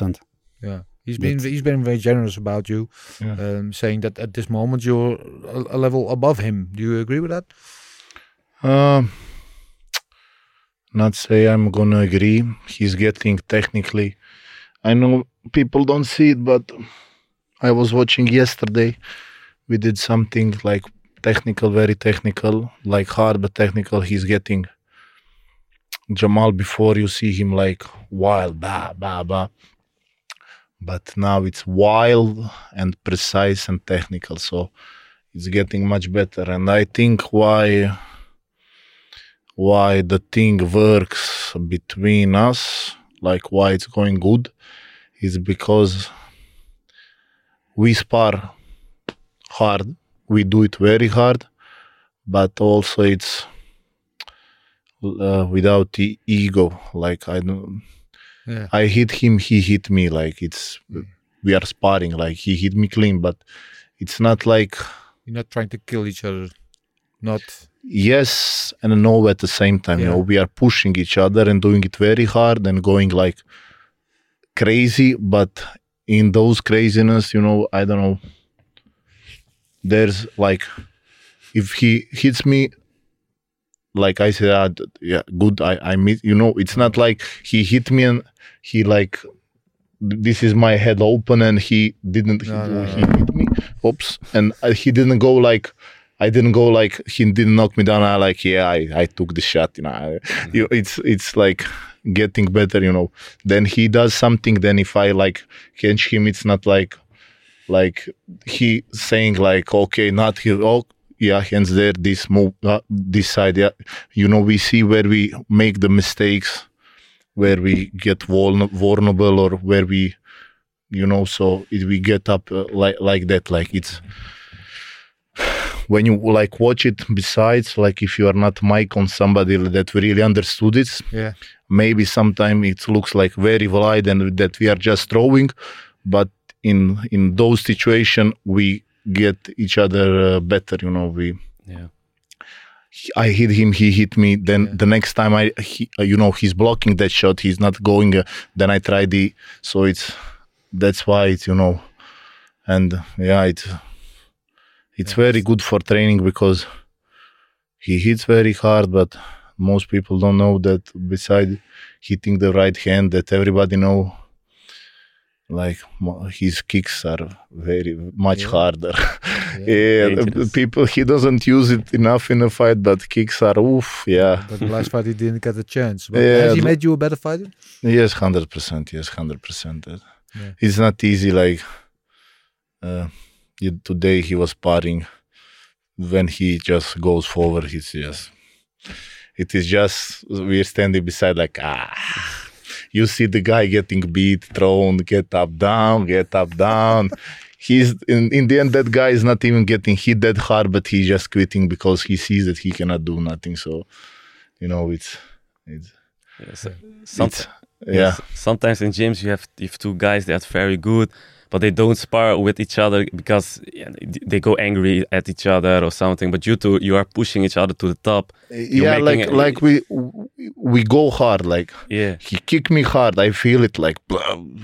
100%. Yeah. He's been he's been very generous about you, Yeah. um, saying that at this moment you're a, a level above him. Do you agree with that? Uh, not say I'm gonna agree. He's getting technically. I know people don't see it, but I was watching yesterday. We did something like technical, very technical, like hard but technical. He's getting Jamal before you see him like wild, bah, bah, bah. But now it's wild and precise and technical. So it's getting much better. And I think why why the thing works between us, like why it's going good, is because we spar hard. We do it very hard, but also it's uh, without the ego. Like I don't, Yeah. I hit him, he hit me. Like it's we are sparring. Like he hit me clean, but it's not like You're not trying to kill each other. Not. yes and no at the same time. You know, we are pushing each other and doing it very hard and going like crazy. But in those craziness, you know, I don't know. There's like, if he hits me, like I said, ah, yeah, good. I I meet. You know, it's not like he hit me and he like. This is my head open and he didn't. No, no, he, he hit me. Oops, and uh, he didn't go like I didn't go like he didn't knock me down. I like yeah, I, I took the shot. You know, I, you, it's it's like getting better. You know, then he does something. Then if I like catch him, it's not like like he saying like okay, not here. Oh yeah, hands there. This move, uh, this side. Yeah, you know, we see where we make the mistakes, where we get vulnerable, or where we, you know, so it, we get up uh, like like that. Like it's when you like watch it besides like if you are not mic on somebody that really understood it Yeah. maybe sometime it looks like very wide and that we are just throwing but in in those situation we get each other uh, better you know we Yeah. I hit him, he hit me. Then Yeah. the next time I, he, uh, you know, he's blocking that shot. He's not going. Uh, then I try the. So it's that's why it's you know, and yeah, it's it's very good for training because he hits very hard, but most people don't know that beside hitting the right hand, that everybody know. Like his kicks are very much harder. yeah, the people he doesn't use it enough in a fight, but kicks are oof. Yeah, But the last fight he didn't get a chance. But Yeah, has he made you a better fighter? Yes, hundred percent. Yes, hundred percent. Yeah. It's not easy. Like uh, today, he was sparring. When he just goes forward, he's just. It is just we're standing beside like ah. You see the guy getting beat, thrown, get up, down, get up, down. He's in, in the end. That guy is not even getting hit that hard, but he's just quitting because he sees that he cannot do nothing. So, you know, it's it's, Yes. Some, it's yeah. yes, Sometimes in gyms you have if two guys that are very good, but they don't spar with each other because they go angry at each other or something. But you two, you are pushing each other to the top. Eh, yeah like it- like we we go hard like Yeah. he kicked me hard i feel it like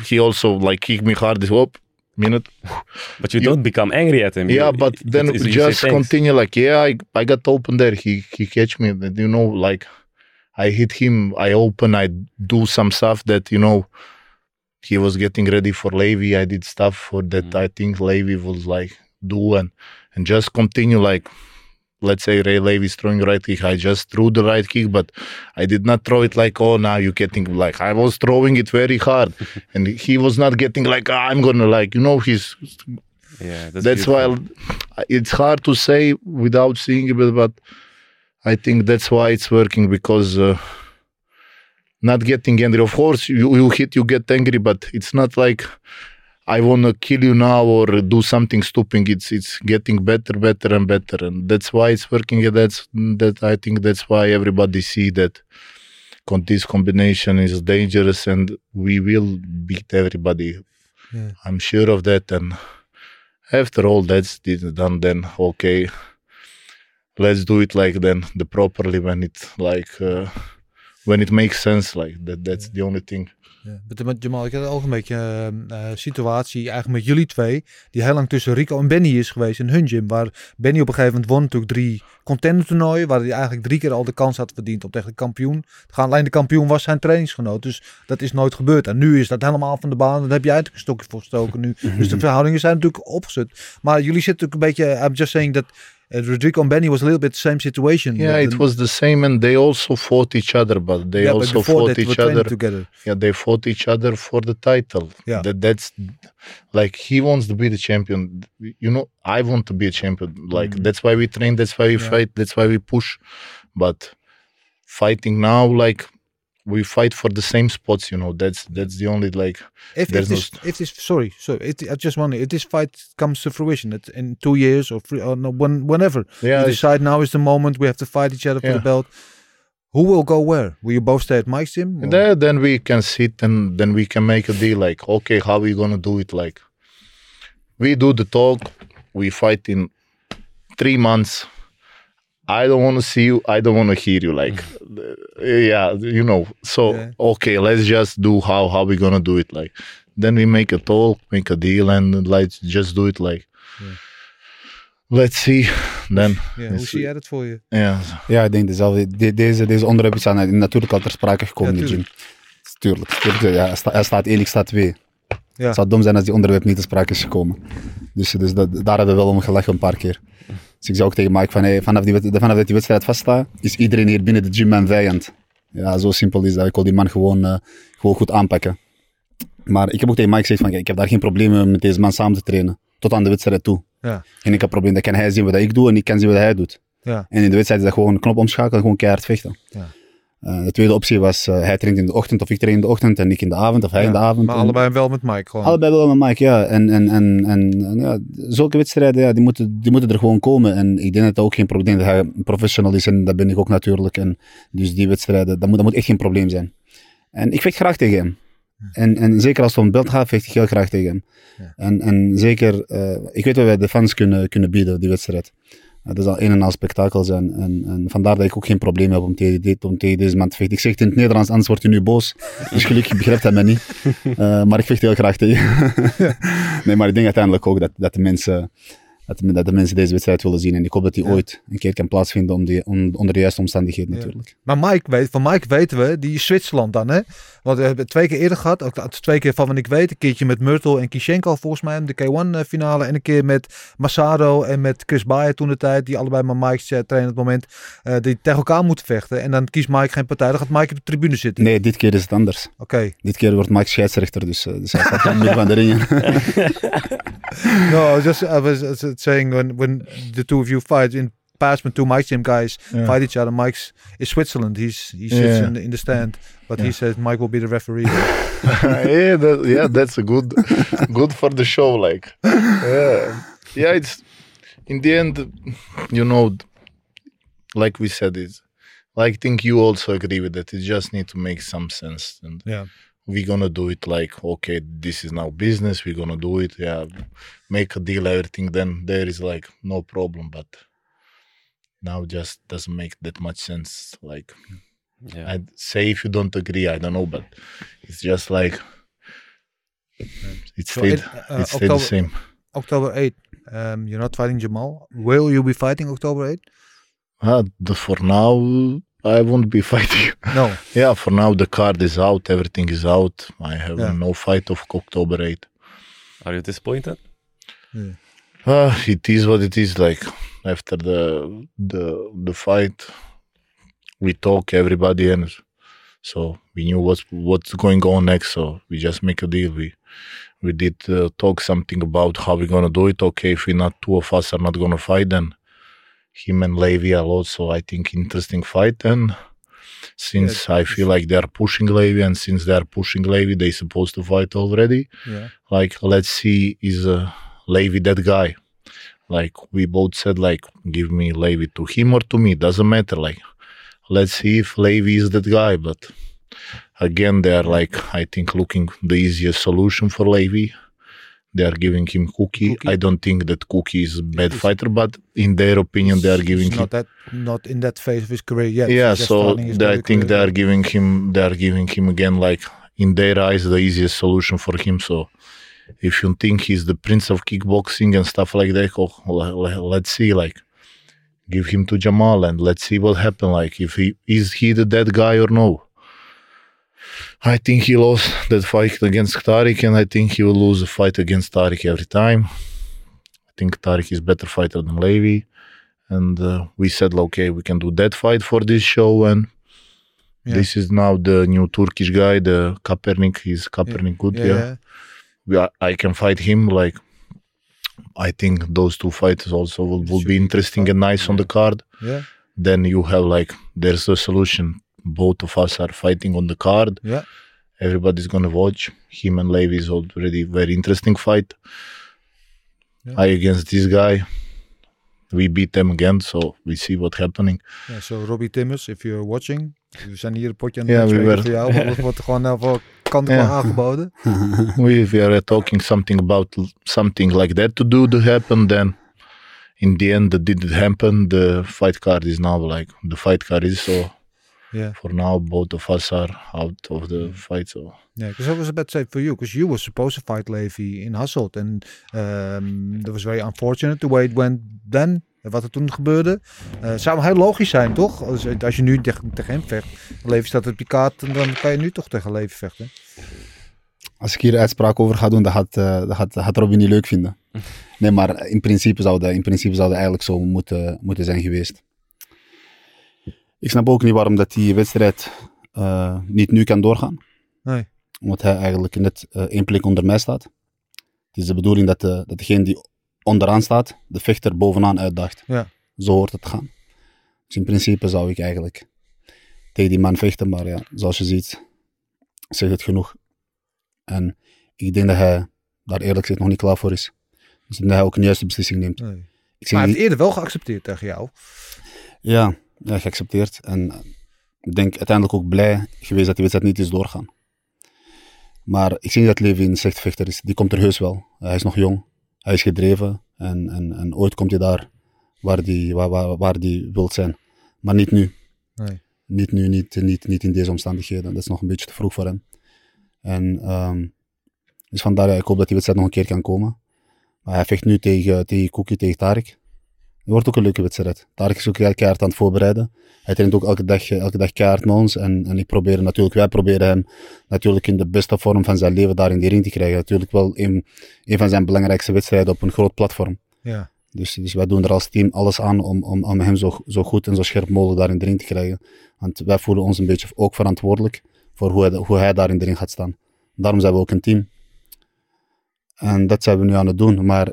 he also like kicked me hard this whoop minute But you, You- don't become angry at him. yeah You- but then it- say just continue like yeah I, I got open there he he catch me you know like i hit him i open i do some stuff that you know he was getting ready for Levy. I did stuff for that Mm. I think Levy was like do and and just continue like let's say Ray Levy's throwing right kick. I just threw the right kick, but I did not throw it like oh now you're getting like I was throwing it very hard, and he was not getting like "Ah, I'm gonna like you know he's Yeah, that's, why it's hard to say without seeing it, but I think that's why it's working because uh, not getting angry. Of course, you, you hit, you get angry, but it's not like I want to kill you now or do something stupid. It's it's getting better, better, and better, and that's why it's working. And that's that I think that's why everybody see that con- this combination is dangerous, and we will beat everybody. Yeah. I'm sure of that. And after all that's done, then okay, let's do it like then the properly when it's like uh, when it makes sense. Like that. That's the only thing. Ja. Met, Jamal, ik had ook een beetje situatie eigenlijk met jullie twee, die heel lang tussen Rico en Benny is geweest in hun gym. Waar Benny op een gegeven moment won natuurlijk drie contender toernooien, waar hij eigenlijk drie keer al de kans had verdiend om tegen de kampioen te gaan. Alleen de kampioen was zijn trainingsgenoot, dus dat is nooit gebeurd. En nu is dat helemaal van de baan, daar heb jij eigenlijk een stokje voor gestoken nu. Dus de verhoudingen zijn natuurlijk opgezet. Maar jullie zitten natuurlijk een beetje, I'm just saying that uh, Rodrigo and Benny was a little bit same situation. Yeah, But it was the same, and they also fought each other, but they yeah, also before fought each other. together. Yeah, they fought each other for the title. Yeah. That that's like he wants to be the champion. You know, I want to be a champion. Like Mm. that's why we train. That's why we Yeah. fight. That's why we push. But fighting now, like we fight for the same spots. You know, that's that's the only like If, if There's no this, if this, sorry, so it, I just wonder if this fight comes to fruition it, in two years or three, or no, when, whenever yeah. you decide now is the moment we have to fight each other for the belt. Who will go where? Will you both stay at Mike's gym? or- There, then we can sit and then we can make a deal. Like, okay, how are we gonna do it? Like, we do the talk. We fight in three months. I don't want to see you. I don't want to hear you. Like, yeah, you know. So Yeah. okay, let's just do how how we gonna do it. Like, then we make a talk, make a deal, and let's just do it. Like, let's see. Then Yeah, hoe zie jij dat voor je? yeah, Ja, ik denk dezelfde. De- deze, deze onderwerpen zijn natuurlijk al ter sprake gekomen Ja, in de gym. Tuurlijk. tuurlijk ja, hij, sta- hij staat 1, ik sta 2. Ja. Het zou dom zijn als die onderwerp niet ter sprake is gekomen. Dus, dus dat, daar hebben we wel om gelachen een paar keer. Dus ik zei ook tegen Mike van, hey, vanaf, die, vanaf dat die wedstrijd vaststaat, is iedereen hier binnen de gym mijn vijand. Ja, zo simpel is dat. Ik wil die man gewoon, eh, gewoon goed aanpakken. Maar ik heb ook tegen Mike gezegd van, kijk, ik heb daar geen probleem mee met deze man samen te trainen. Tot aan de wedstrijd toe. Ja. En ik heb probleem, dat kan hij zien wat ik doe en ik kan zien wat hij doet. Ja. En in de wedstrijd is dat gewoon een knop omschakelen, gewoon keihard vechten. Ja. Eh, de tweede optie was, eh, hij traint in de ochtend of ik train in de ochtend en ik in de avond of hij in de avond. Maar En- allebei wel met Mike gewoon. Allebei wel met Mike, ja. En, en, en, en, en ja, zulke wedstrijden, ja, die, moeten, die moeten er gewoon komen. En ik denk dat dat ook geen probleem is. Dat hij professional is en dat ben ik ook natuurlijk. En dus die wedstrijden, dat moet, dat moet echt geen probleem zijn. En ik vecht graag tegen hem. En, en zeker als het om beeld gaat, vecht ik heel graag tegen hem. Ja. En, en zeker, eh, ik weet wat wij de fans kunnen, kunnen bieden, die wedstrijd. Dat zal een en al spektakel zijn. En, en vandaar dat ik ook geen probleem heb om tegen, dit, om tegen deze man te vechten. Ik zeg het in het Nederlands, anders wordt hij nu boos. Dus gelukkig begrijpt hij mij niet. Uh, maar ik vecht heel graag tegen. nee, maar ik denk uiteindelijk ook dat, dat, de mensen, dat, de, dat de mensen deze wedstrijd willen zien. En ik hoop dat die Ja. ooit een keer kan plaatsvinden om die, om, onder de juiste omstandigheden Ja. natuurlijk. Maar Mike weet, van Mike weten we, die is Zwitserland dan, hè? Want we hebben het twee keer eerder gehad, ook twee keer van wat ik weet. Een keertje met Myrtle en Kishenko volgens mij, in de K1-finale. En een keer met Massaro en met Chris Bayer toen de tijd, die allebei maar Mike's eh, trainen op het moment, eh, die tegen elkaar moeten vechten. En dan kiest Mike geen partij, dan gaat Mike op de tribune zitten. Nee, dit keer is het anders. Oké. Dit keer wordt Mike scheidsrechter, dus, eh, dus hij staat midden van de ringen. No, just I was saying when, when the two of you fight in past when two Mike's gym guys Yeah. fight each other, Mike's is Switzerland. He's he sits Yeah. in, the, in the stand, but he Yeah. says Mike will be the referee. yeah, that, yeah, that's a good, good for the show. Like, yeah, yeah. It's in the end, you know, like we said, it's like I think you also agree with that. It just need to make some sense, and Yeah. We're gonna do it like, okay, this is now business. We're gonna do it. Yeah, make a deal, everything. Then there is like no problem, but now just doesn't make that much sense. Like, Yeah. I'd say if you don't agree, I don't know, but it's just like it So stayed, it, uh, it stayed the October, same. October 8, um, you're not fighting Jamal. Will you be fighting October 8? Ah, the, for now, I won't be fighting. No. yeah, for now the card is out, everything is out. I have Yeah. no fight of October 8. Are you disappointed? Ah, it is what it is. Like after the the the fight, we talk everybody, and so we knew what's what's going on next. So we just make a deal. We we did uh, talk something about how we're gonna do it. Okay, if we not two of us are not gonna fight, then him and Levy are also I think interesting fight. And since I feel like they are pushing Levy, and since they are pushing Levy, they supposed to fight already Yeah. like let's see is uh, Levy that guy like we both said like give me Levy to him or to me doesn't matter like let's see if Levy is that guy. But again, they are like I think looking the easiest solution for Levy. They are giving him Cookie. Cookie. I don't think that Cookie is a bad fighter, but in their opinion, they are giving He's him not that not in that phase of his career yet. yeah so they- i career think they are giving him they are giving him again like in their eyes the easiest solution for him so if you think he's the prince of kickboxing and stuff like that oh, le- le- let's see like give him to jamal and let's see what happen like if he is he the dead guy or no I think he lost that fight against Tariq, and I think he will lose a fight against Tariq every time. I think Tariq is better fighter than Levy and uh, we said okay we can do that fight for this show and Yeah. this is now the new turkish guy the kaepernick. He's kaepernick good Yeah, yeah, yeah. We i can fight him like i think those two fights also will, will be interesting and nice on the card. Yeah, then you have like there's a solution both of us are fighting on the card yeah. everybody's gonna watch him and Levy is already very interesting fight Yeah. i against this guy we beat them again so we see what happening Ja, zo Robbie Timmers, if you're watching. We zijn hier een potje aan het we were- voor jou. Het wordt gewoon naar voor kanten Ja. aangeboden. we, we are talking something about something like that to do to happen then in the end that didn't happen the fight card is now like the fight card is so Yeah. for now both of us are out of the fight so Yeah, because I was about to say for you, because you were supposed to fight Levy in Hasselt. And um, that was very unfortunate the way it went then. En wat er toen gebeurde. Eh, zou heel logisch zijn, toch? Als, als je nu tegen, tegen hem vecht. Levy staat op je kaart. En dan kan je nu toch tegen Levy vechten. Als ik hier uitspraak over ga doen, dat gaat, eh, dat gaat, dat gaat Robin niet leuk vinden. Nee, maar in principe zou dat, in principe zou dat eigenlijk zo moeten, moeten zijn geweest. Ik snap ook niet waarom dat die wedstrijd eh, niet nu kan doorgaan. Nee. Omdat hij eigenlijk net eh, één plek onder mij staat. Het is de bedoeling dat, de, dat degene die onderaan staat, de vechter bovenaan uitdaagt. Ja. Zo hoort het te gaan. Dus in principe zou ik eigenlijk tegen die man vechten, maar ja, zoals je ziet, zegt het genoeg. En ik denk dat hij daar eerlijk gezegd nog niet klaar voor is. Dus dat hij ook een juiste beslissing neemt. nee. Ik zie Maar hij niet- heeft eerder wel geaccepteerd tegen jou. ja, ja, geaccepteerd. En ik denk uiteindelijk ook blij geweest dat die wedstrijd niet is doorgaan. Maar ik zie niet dat Levi een slechte vechter is. Die komt er heus wel. Hij is nog jong. Hij is gedreven. En, en, en ooit komt hij daar waar die, waar, waar, waar die wilt zijn. Maar niet nu. Nee. Niet nu, niet, niet, niet in deze omstandigheden. Dat is nog een beetje te vroeg voor hem. En ehm, dus vandaar, ik hoop dat die wedstrijd nog een keer kan komen. Maar hij vecht nu tegen, tegen Cookie, tegen Tarek. Het wordt ook een leuke wedstrijd. Tarek is ook heel keihard aan het voorbereiden. Hij traint ook elke dag, elke dag keihard met ons. En, en ik probeer natuurlijk, wij proberen hem natuurlijk in de beste vorm van zijn leven daar in die ring te krijgen. Natuurlijk wel een, een van zijn belangrijkste wedstrijden op een groot platform. Ja. Dus, dus wij doen er als team alles aan om, om, om hem zo, zo goed en zo scherp mogelijk daar in de ring te krijgen. Want wij voelen ons een beetje ook verantwoordelijk voor hoe hij, hoe hij daar in de ring gaat staan. Daarom zijn we ook een team. En dat zijn we nu aan het doen. Maar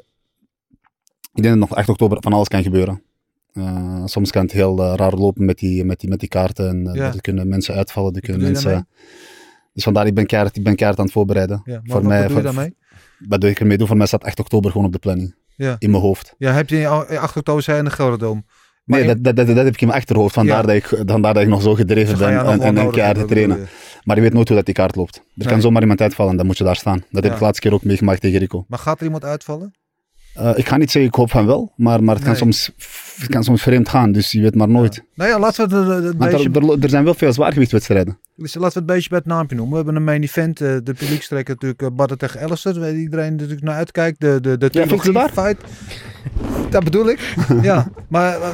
ik denk dat nog 8 oktober van alles kan gebeuren. Eh, soms kan het heel eh, raar lopen met die, met die, met die kaarten. En Ja. er kunnen mensen uitvallen. Er kunnen mensen, dus vandaar, ik ben keihard, ik ben keihard aan het voorbereiden. Ja, voor wat mij, bedoel je daarmee? Wat doe ik ermee doe? Voor mij staat 8 oktober gewoon op de planning. Ja. In mijn hoofd. Ja, heb je al- 8 oktober zei in de Gelderdoom. Maar Nee, dat, dat, dat, heb ik in mijn achterhoofd. Vandaar, dat, ik, vandaar dat ik nog zo gedreven ben en, en, keihard te trainen. je. Maar je weet nooit hoe dat die kaart loopt. Er Nee. kan zomaar iemand uitvallen en dan moet je daar staan. Dat heb ik laatste keer ook meegemaakt tegen Rico. Maar gaat er iemand uitvallen? Eh, ik ga niet zeggen, ik hoop van wel, maar, maar het, kan soms, het kan soms vreemd gaan, dus je weet maar nooit. Nou ja, laten we het, het, beetje, er, er, zijn wel veel zwaargewichtswedstrijden. dus laten we het beetje bij het naampje noemen. We hebben een main event. eh, de publiekstrekker natuurlijk uh, Badder tegen Alistair. Waar iedereen natuurlijk naar uitkijkt. De, de, de Ja, fight. Dat bedoel ik. ja, maar eh,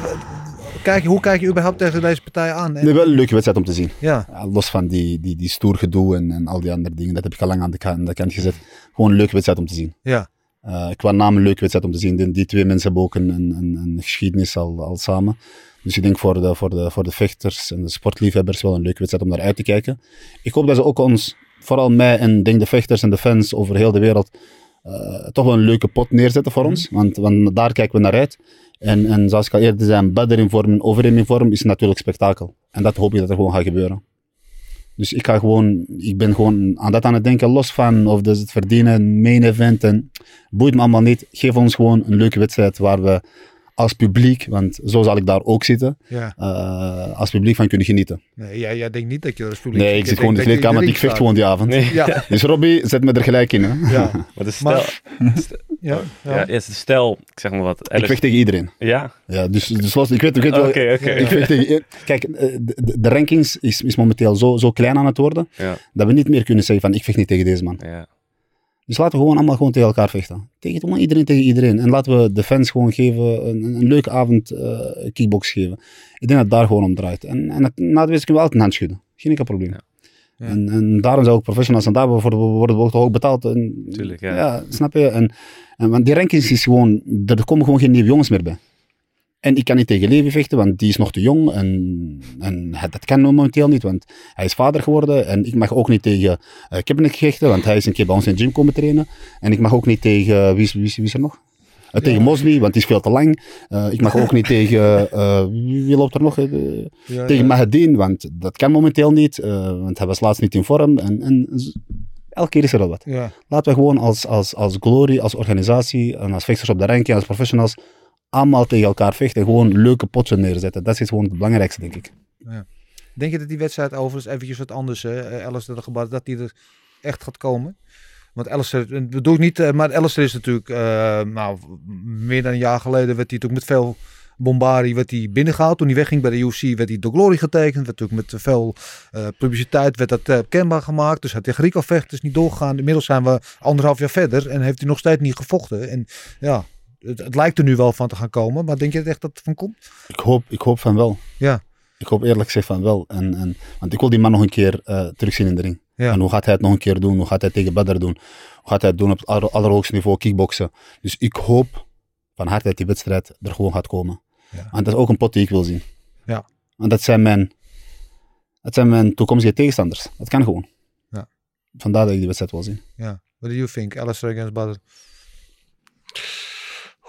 kijk, hoe kijk je überhaupt tegen deze partij aan? En- Nee, wel een leuke wedstrijd om te zien. ja, Ja, los van die, die, die stoer gedoe en, en al die andere dingen, dat heb ik al lang aan de, kant, aan de kant gezet. Gewoon een leuke wedstrijd om te zien. ja, Eh, qua naam een leuke wedstrijd om te zien. Die, die twee mensen hebben ook een, een, een, geschiedenis al, al samen. Dus ik denk voor de, voor, de, voor de vechters en de sportliefhebbers wel een leuke wedstrijd om naar uit te kijken. Ik hoop dat ze ook ons, vooral mij en denk de vechters en de fans over heel de wereld, eh, toch wel een leuke pot neerzetten voor ons. Want, want daar kijken we naar uit. En, en zoals ik al eerder zei, Badr in vorm en Overeem in vorm is natuurlijk spektakel. En dat hoop ik dat er gewoon gaat gebeuren. Dus ik ga gewoon, ik ben gewoon aan dat aan het denken, los van of dus het verdienen, main event en boeit me allemaal niet. Geef ons gewoon een leuke wedstrijd waar we als publiek, want zo zal ik daar ook zitten, Ja. eh, als publiek van kunnen genieten. Nee, jij, jij denkt niet dat je als publiek... Nee, ik zit gewoon in de kleedkamer, ik vecht gewoon die avond. Ja, Dus Robbie, zet me er gelijk in. Hè. ja, Maar de stel, Maar- ja, ja. ja. is de stel, ik zeg maar wat. Ik vecht tegen iedereen. Ja? Ja, dus, dus los, ik weet, ik weet wel, Oké, oké. ik vecht tegen, kijk, eh, de, de, de rankings is, is momenteel zo, zo klein aan het worden, Ja, dat we niet meer kunnen zeggen van ik vecht niet tegen deze man. ja. Dus laten we gewoon allemaal gewoon tegen elkaar vechten. Tegen gewoon iedereen tegen iedereen. En laten we de fans gewoon geven, een, een leuke avond eh kickbox geven. Ik denk dat het daar gewoon om draait. En, en het, na de wedstrijd kunnen we altijd een hand schudden. Geen enkel probleem. Ja. Ja. En, en daarom zijn ook professionals en daarvoor worden we worden we ook betaald. En, Tuurlijk, ja. snap je? En, en, want die rankings is gewoon, er komen gewoon geen nieuwe jongens meer bij. En ik kan niet tegen Levi vechten, want die is nog te jong. En, en dat kan momenteel niet, want hij is vader geworden. En ik mag ook niet tegen uh, vechten, want hij is een keer bij ons in de gym komen trainen. En ik mag ook niet tegen, wie is, wie is, wie is er nog? Uh, tegen Mosley, want die is veel te lang. Uh, ik mag ook niet tegen, wie, loopt er nog? Ja, tegen ja. Mahedin, want dat kan momenteel niet. want hij was laatst niet in vorm. En, en elke keer is er wel wat. Laten we gewoon als, als, als Glory, als organisatie en als vechters op de ranking, als professionals, allemaal tegen elkaar vechten. Gewoon leuke potsen neerzetten. Dat is gewoon het belangrijkste, denk ik. Denk je dat die wedstrijd overigens eventjes wat anders, hè? eh, Alistair de Gebar, dat die er echt gaat komen? Want Alistair, eh, bedoel ik niet, eh, maar Alistair is natuurlijk, eh, nou, meer dan een jaar geleden werd hij natuurlijk met veel bombardie werd hij binnengehaald. Toen hij wegging bij de UFC werd hij door Glory getekend. Werd natuurlijk met veel eh, publiciteit werd dat eh, kenbaar gemaakt. Dus hij tegen Rico vecht is niet doorgegaan. Inmiddels zijn we anderhalf jaar verder en heeft hij nog steeds niet gevochten. En ja, het, het lijkt er nu wel van te gaan komen. Maar denk je echt dat het van komt? Ik hoop, ik hoop van wel. Ja. Ik hoop eerlijk gezegd van wel. En, en, want ik wil die man nog een keer uh, terugzien in de ring. Ja. En hoe gaat hij het nog een keer doen? Hoe gaat hij tegen Badr doen? Hoe gaat hij het doen op het aller, allerhoogste niveau kickboksen? Dus ik hoop van harte dat die wedstrijd er gewoon gaat komen. Ja. Want dat is ook een pot die ik wil zien. Ja. Want dat zijn mijn, dat zijn mijn toekomstige tegenstanders. Dat kan gewoon. Ja. Vandaar dat ik die wedstrijd wil zien. Ja. What do you think? Alistair against Badr?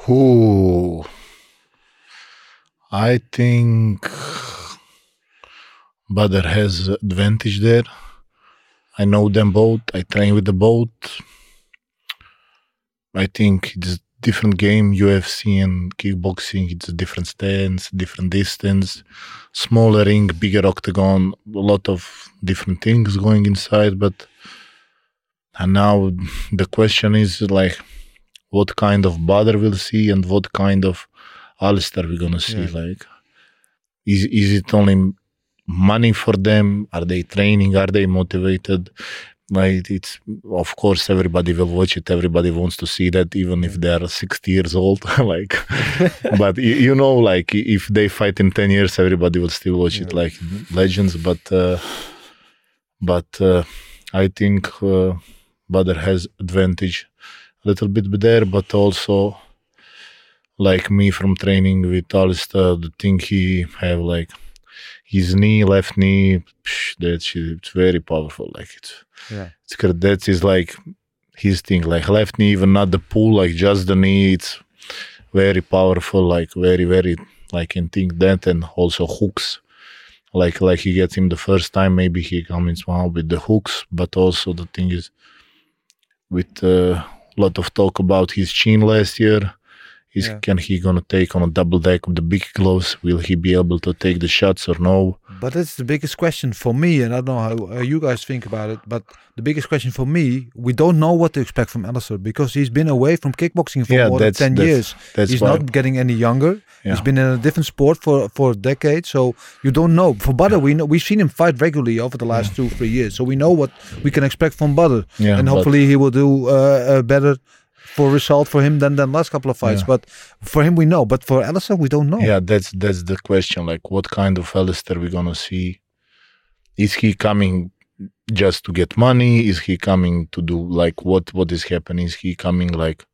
Ooh. I think Badr has advantage there. I know them both. I train with the both. I think it's different game. UFC and kickboxing. It's a different stance, different distance, smaller ring, bigger octagon. A lot of different things going inside. But and now the question is like, what kind of Badr we'll see and what kind of Alistair we're gonna see. Yeah. Like, is is it only money for them? Are they training? Are they motivated? Like it's of course everybody will watch it. Everybody wants to see that, even if they are sixty years old. like, but you, you know, like if they fight in ten years, everybody will still watch it. Like legends, but uh, but uh, I think uh, Badr has advantage little bit there, but also like me from training with Alistair, the thing he have like his knee, left knee, psh, that's it's very powerful. Like it's Yeah. it's that is like his thing, like left knee, even not the pull, like just the knee. It's very powerful, like very very like in think that and also hooks. Like like he gets him the first time, maybe he comes well with the hooks, but also the thing is with uh, a lot of talk about his chin last year. Is Yeah. can he gonna take on a double deck of the big gloves? Will he be able to take the shots or no? But that's the biggest question for me, and I don't know how, how you guys think about it. But the biggest question for me, we don't know what to expect from Alistair because he's been away from kickboxing for Yeah, more than ten that's- years. That's he's not getting any younger. Yeah. He's been in a different sport for for decades, so you don't know. For Butter, we know we've seen him fight regularly over the last two three years, so we know what we can expect from Butter, Yeah, and hopefully he will do uh, uh, better for result for him than than last couple of fights. Yeah. But for him, we know. But for Alistair, we don't know. Yeah, that's that's the question. Like, what kind of Alistair we gonna see? Is he coming just to get money? Is he coming to do like what what is happening? Is he coming like?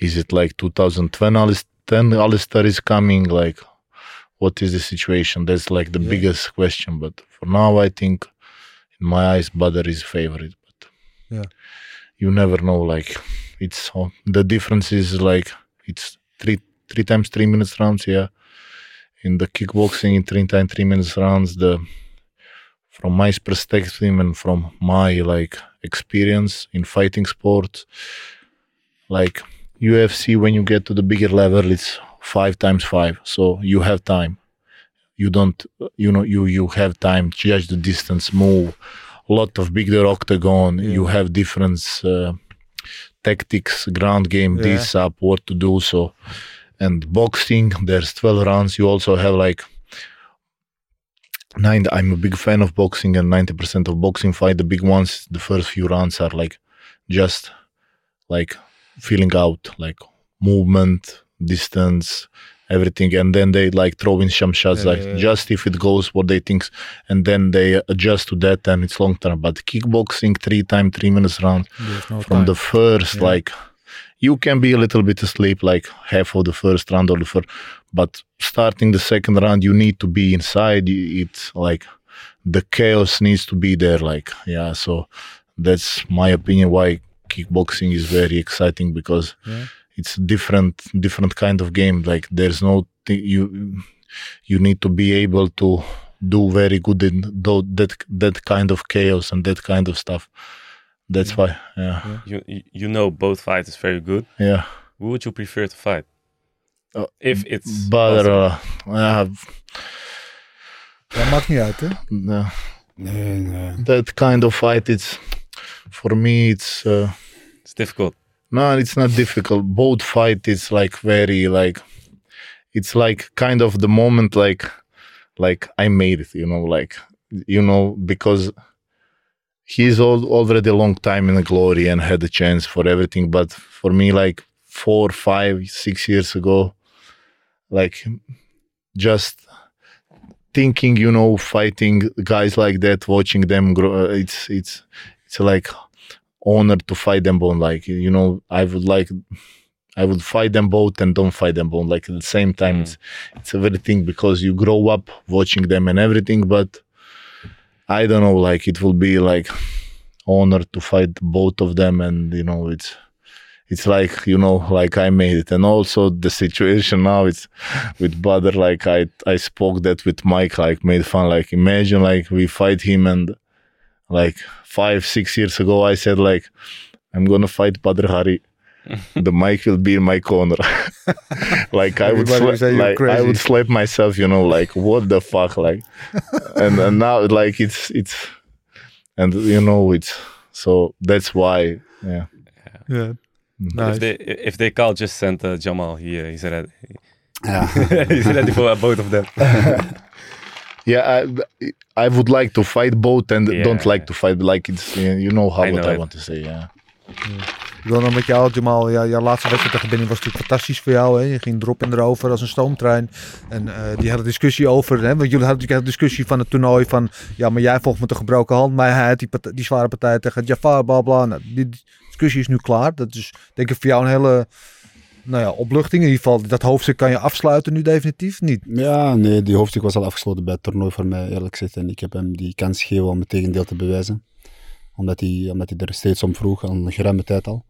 Is it like 2010 Alistair, 10 Alistair is coming? Like, what is the situation? That's like the Yeah. biggest question. But for now, I think, in my eyes, Badr is favorite. But Yeah. you never know. Like, it's the difference is like it's three three times three minutes rounds. Yeah in the kickboxing in three times three minutes rounds the from my perspective and from my like experience in fighting sports like ufc when you get to the bigger level it's five times five. So you have time. You don't, you know, you you have time to judge the distance, move. A lot of bigger octagon. You have different uh, tactics, ground game, Yeah. this up, what to do. So, and boxing, there's 12 rounds. You also have like nine. I'm a big fan of boxing, and 90% of boxing fight, the big ones, the first few rounds are like just like feeling out, like movement, distance, everything, and then they like throw in some shots, Yeah, like yeah, just if it goes what they think, and then they adjust to that, and it's long term. But kickboxing, three time, three minutes round, no from time. the first Yeah. like you can be a little bit asleep like half of the first round or the first but starting the second round you need to be inside it's like the chaos needs to be there like yeah so that's my opinion why kickboxing is very exciting because Yeah. It's different different kind of game like there's no thi- you you need to be able to do very good in tho- that that kind of chaos and that kind of stuff that's why yeah You, you you know both fighters very good. yeah Who would you prefer to fight? Uh, if it's But possible. uh, yeah, Dat maakt niet uit, hè? no, Nee, nee. that kind of fight, it's for me, it's uh, it's difficult. No, it's not difficult. Both fight, is like very like, it's like kind of the moment like, like I made it, you know, like you know because he's all, already a long time in the glory and had a chance for everything. But for me, like four, five, six years ago, like just thinking, you know, fighting guys like that, watching them grow, uh, it's it's it's like honor to fight them both. Like you know, I would like. I would fight them both and don't fight them both. Like at the same time, Mm. it's it's everything because you grow up watching them and everything. But I don't know, like it will be like honor to fight both of them, and you know, it's it's like you know, like I made it, and also the situation now it's with brother. Like I I spoke that with Mike, like made fun. Like imagine like we fight him, and like five six years ago, I said like I'm gonna fight Badr Hari. the mic will be in my corner. like I would, sla- would say you're like I would slap myself, you know, like what the fuck, like, and and now like it's it's, and you know it's so that's why, yeah. Ja. If Nice. they if they call, just send uh, Jamal. Here, he he's ready. Ja. he's ready for both of them. Yeah, I, I would like to fight both and Yeah. don't like to fight. Like it's you know how I what know I it. want to say. Yeah. Ik wil nog met jou, Jamal. Ja, jouw laatste wedstrijd tegen Benny was natuurlijk fantastisch voor jou. Hè? Je ging erop en erover als een stoomtrein. En eh, die hele discussie over. Hè? Want jullie hadden natuurlijk een discussie van het toernooi. Van ja, maar jij volgt met een gebroken hand. Maar hij had die, part- die zware partij tegen Jafar, bla bla. Nou, die discussie is nu klaar. Dat is denk ik voor jou een hele nou ja, opluchting. In ieder geval, dat hoofdstuk kan je afsluiten nu definitief niet. Ja, nee, die hoofdstuk was al afgesloten bij het toernooi voor mij, eerlijk gezegd. En ik heb hem die kans gegeven om het tegendeel te bewijzen. Omdat hij, omdat hij er steeds om vroeg, al een geruime tijd al.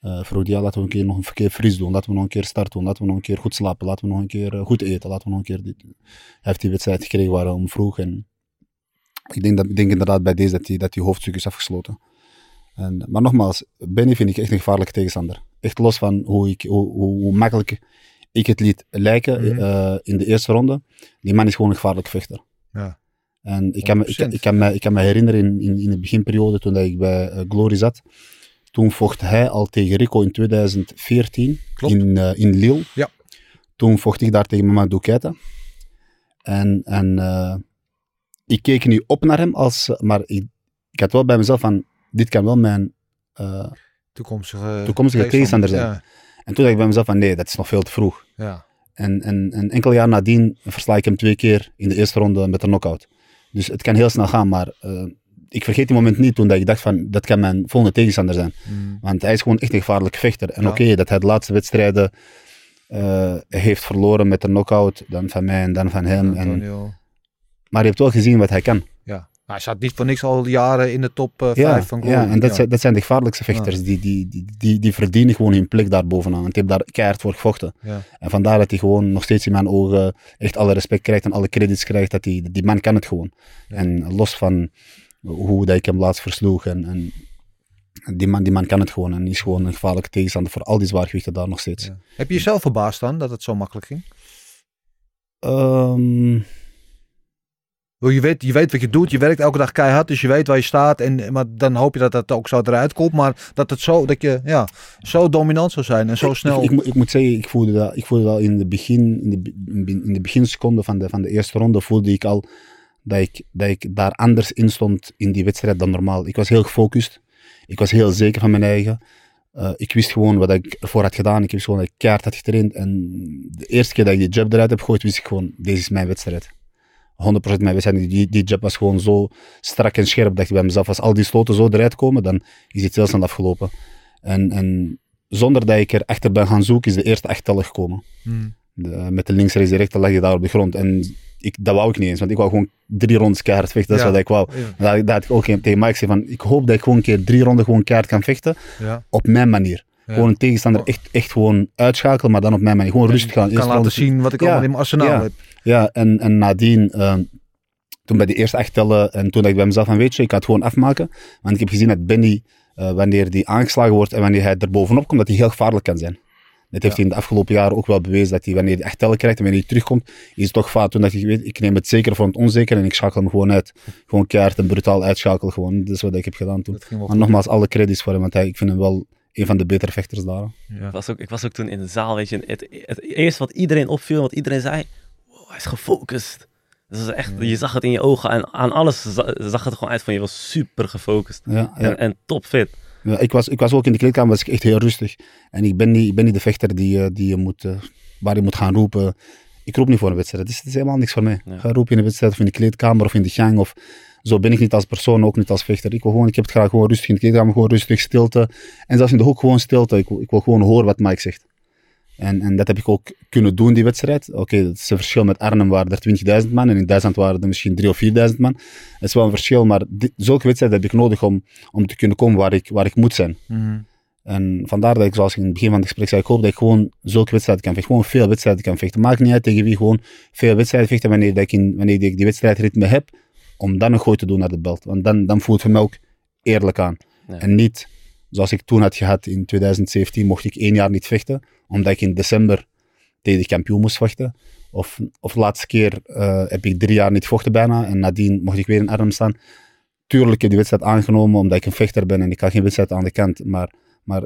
Eh vroeg hij, laten we een keer nog een keer fris doen. Laten we nog een keer start doen. Laten we nog een keer goed slapen. Laten we nog een keer eh, goed eten. Laten we nog een keer dit. Hij heeft die wedstrijd gekregen waar hij om vroeg. En ik denk, dat, ik denk inderdaad bij deze dat die, dat die hoofdstuk is afgesloten. En, maar nogmaals, Benny vind ik echt een gevaarlijke tegenstander. Echt los van hoe, ik, hoe, hoe, makkelijk ik het liet lijken Mhm. eh, in de eerste ronde. Die man is gewoon een gevaarlijk vechter. Ja. En ik kan, me, ik, 100%. ik, kan me, ik kan me herinneren in, in, in de beginperiode toen dat ik bij eh, Glory zat. Toen vocht hij al tegen Rico in 2014 Klopt. in, eh, in Lille. Ja. Toen vocht ik daar tegen Mamadou Keita. En, en ik keek niet op naar hem, als, maar ik, ik had wel bij mezelf van, dit kan wel mijn... Toekomstige, Toekomstige tegenstander zijn. Ja, en toen dacht ik bij mezelf van, nee, dat is nog veel te vroeg. ja. En, en, en enkele jaar nadien versla ik hem twee keer in de eerste ronde met een knockout. Dus het kan heel snel gaan, maar eh, ik vergeet die moment niet toen dat ik dacht van, dat kan mijn volgende tegenstander zijn. Mm. Want hij is gewoon echt een gevaarlijke vechter. En Ja. oké, dat hij de laatste wedstrijden eh, heeft verloren met een knockout, dan van mij en dan van hem. En, maar je hebt wel gezien wat hij kan. Hij zat niet voor niks al jaren in de top eh, 5 Ja, van Glory. ja, en dat, Ja. Zijn, dat zijn de gevaarlijkste vechters. Die, die, die, die, die verdienen gewoon hun plek daar bovenaan. Want die hebben daar keihard voor gevochten. En vandaar dat hij gewoon nog steeds in mijn ogen echt alle respect krijgt en alle credits krijgt. Dat die, die man kan het gewoon. En los van hoe dat ik hem laatst versloeg. En, en Die man, die man kan het gewoon en is gewoon een gevaarlijke tegenstander voor al die zwaargewichten daar nog steeds. Heb je jezelf verbaasd dan dat het zo makkelijk ging? Ehm, Je weet, je weet wat je doet, je werkt elke dag keihard, dus je weet waar je staat. En, maar dan hoop je dat dat ook zo eruit komt. Maar dat het zo, dat je ja, zo dominant zou zijn en zo snel. Ik, ik, moet- ik moet zeggen, ik voelde dat, ik voelde dat in de, begin, in, de, in de beginseconden van de, van de eerste ronde voelde ik al dat ik, dat ik daar anders in stond in die wedstrijd dan normaal. Ik was heel gefocust. Ik was heel zeker van mijn eigen. Eh, ik wist gewoon wat ik ervoor had gedaan. Ik wist gewoon dat ik keihard had getraind. En de eerste keer dat ik die jab eruit heb gegooid, wist ik gewoon, deze is mijn wedstrijd. 100% mijn wedstrijd. Die, die jab was gewoon zo strak en scherp dat ik bij mezelf, als al die stoten zo eruit komen, dan is het heel snel afgelopen. En, en zonder dat ik er achter ben gaan zoeken, is de eerste echt tellen gekomen. Hmm. De- met de links, rechts, rechter lag je daar op de grond. En ik, dat wou ik niet eens, want ik wou gewoon drie rondes keihard vechten. Dat is Ja. wat ik wou. Ja. Dat, dat had ik ook tegen Mike zei van, ik hoop dat ik gewoon een keer drie ronden gewoon keihard kan vechten, Ja. op mijn manier. Gewoon een tegenstander echt, echt gewoon uitschakelen, maar dan op mijn manier. Gewoon rustig gaan. kan Eerste laten zien wat ik allemaal in mijn arsenaal heb. Ja, en, en nadien, ehm, toen bij de eerste echt tellen, en toen dacht ik bij mezelf van, weet je, ik ga het gewoon afmaken. Want ik heb gezien dat Benny, eh, wanneer die aangeslagen wordt en wanneer hij er bovenop komt, dat hij heel gevaarlijk kan zijn. Dat heeft hij in de afgelopen jaren ook wel bewezen, dat hij wanneer hij echt tellen krijgt en wanneer hij terugkomt, is het toch vaak. Toen dacht ik, weet, ik neem het zeker voor het onzeker en ik schakel hem gewoon uit. Gewoon keihard en brutaal uitschakelen gewoon. Dat is wat ik heb gedaan toen. Dat Maar nogmaals, alle credits voor hem, want hij, ik vind hem wel een van de betere vechters daar. Ik was, ook, ik was ook toen in de zaal, weet je. Het, het eerste wat iedereen opviel, wat iedereen zei, hij is gefocust. Dat is echt, je zag het in je ogen en aan alles za- zag het gewoon uit van je was super gefocust. Ja, ja. En, en topfit. Ja, ik, was, ik was ook in de kleedkamer was ik echt heel rustig. En ik ben niet, ik ben niet de vechter die, eh, die je moet, eh, waar je moet gaan roepen. Ik roep niet voor een wedstrijd. Het is, het is helemaal niks voor mij. Ja. Ga roepen in een wedstrijd of in de kleedkamer of in de gang. Of, zo ben ik niet als persoon, ook niet als vechter. Ik, wil gewoon, ik heb het graag gewoon rustig in de kleedkamer, gewoon rustig, stilte. En zelfs in de hoek gewoon stilte. Ik, wil- ik wil gewoon horen wat Mike zegt. En, en dat heb ik ook kunnen doen, die wedstrijd. Oké, dat is een verschil met Arnhem, waar er 20.000 man. En in Duitsland waren er misschien 3.000 of 4.000 man. Dat is wel een verschil, maar dit, zulke wedstrijden heb ik nodig om, om te kunnen komen waar ik, waar ik moet zijn. Mhm. En vandaar dat ik, zoals ik in het begin van het gesprek zei, ik hoop dat ik gewoon zulke wedstrijden kan vechten. Gewoon veel wedstrijden kan vechten. Maakt niet uit tegen wie, gewoon veel wedstrijden vechten wanneer, dat ik, in, wanneer ik die wedstrijdritme heb, om dan een gooi te doen naar de belt. Want dan, dan voelt het voor mij ook eerlijk aan. Ja. En niet, zoals ik toen had gehad in 2017, mocht ik één jaar niet vechten, omdat ik in december tegen de kampioen moest vechten. Of, laatste keer eh, heb ik drie jaar niet gevochten bijna, en nadien mocht ik weer in Arnhem staan. Tuurlijk heb ik die wedstrijd aangenomen, omdat ik een vechter ben en ik had geen wedstrijd aan de kant. Maar,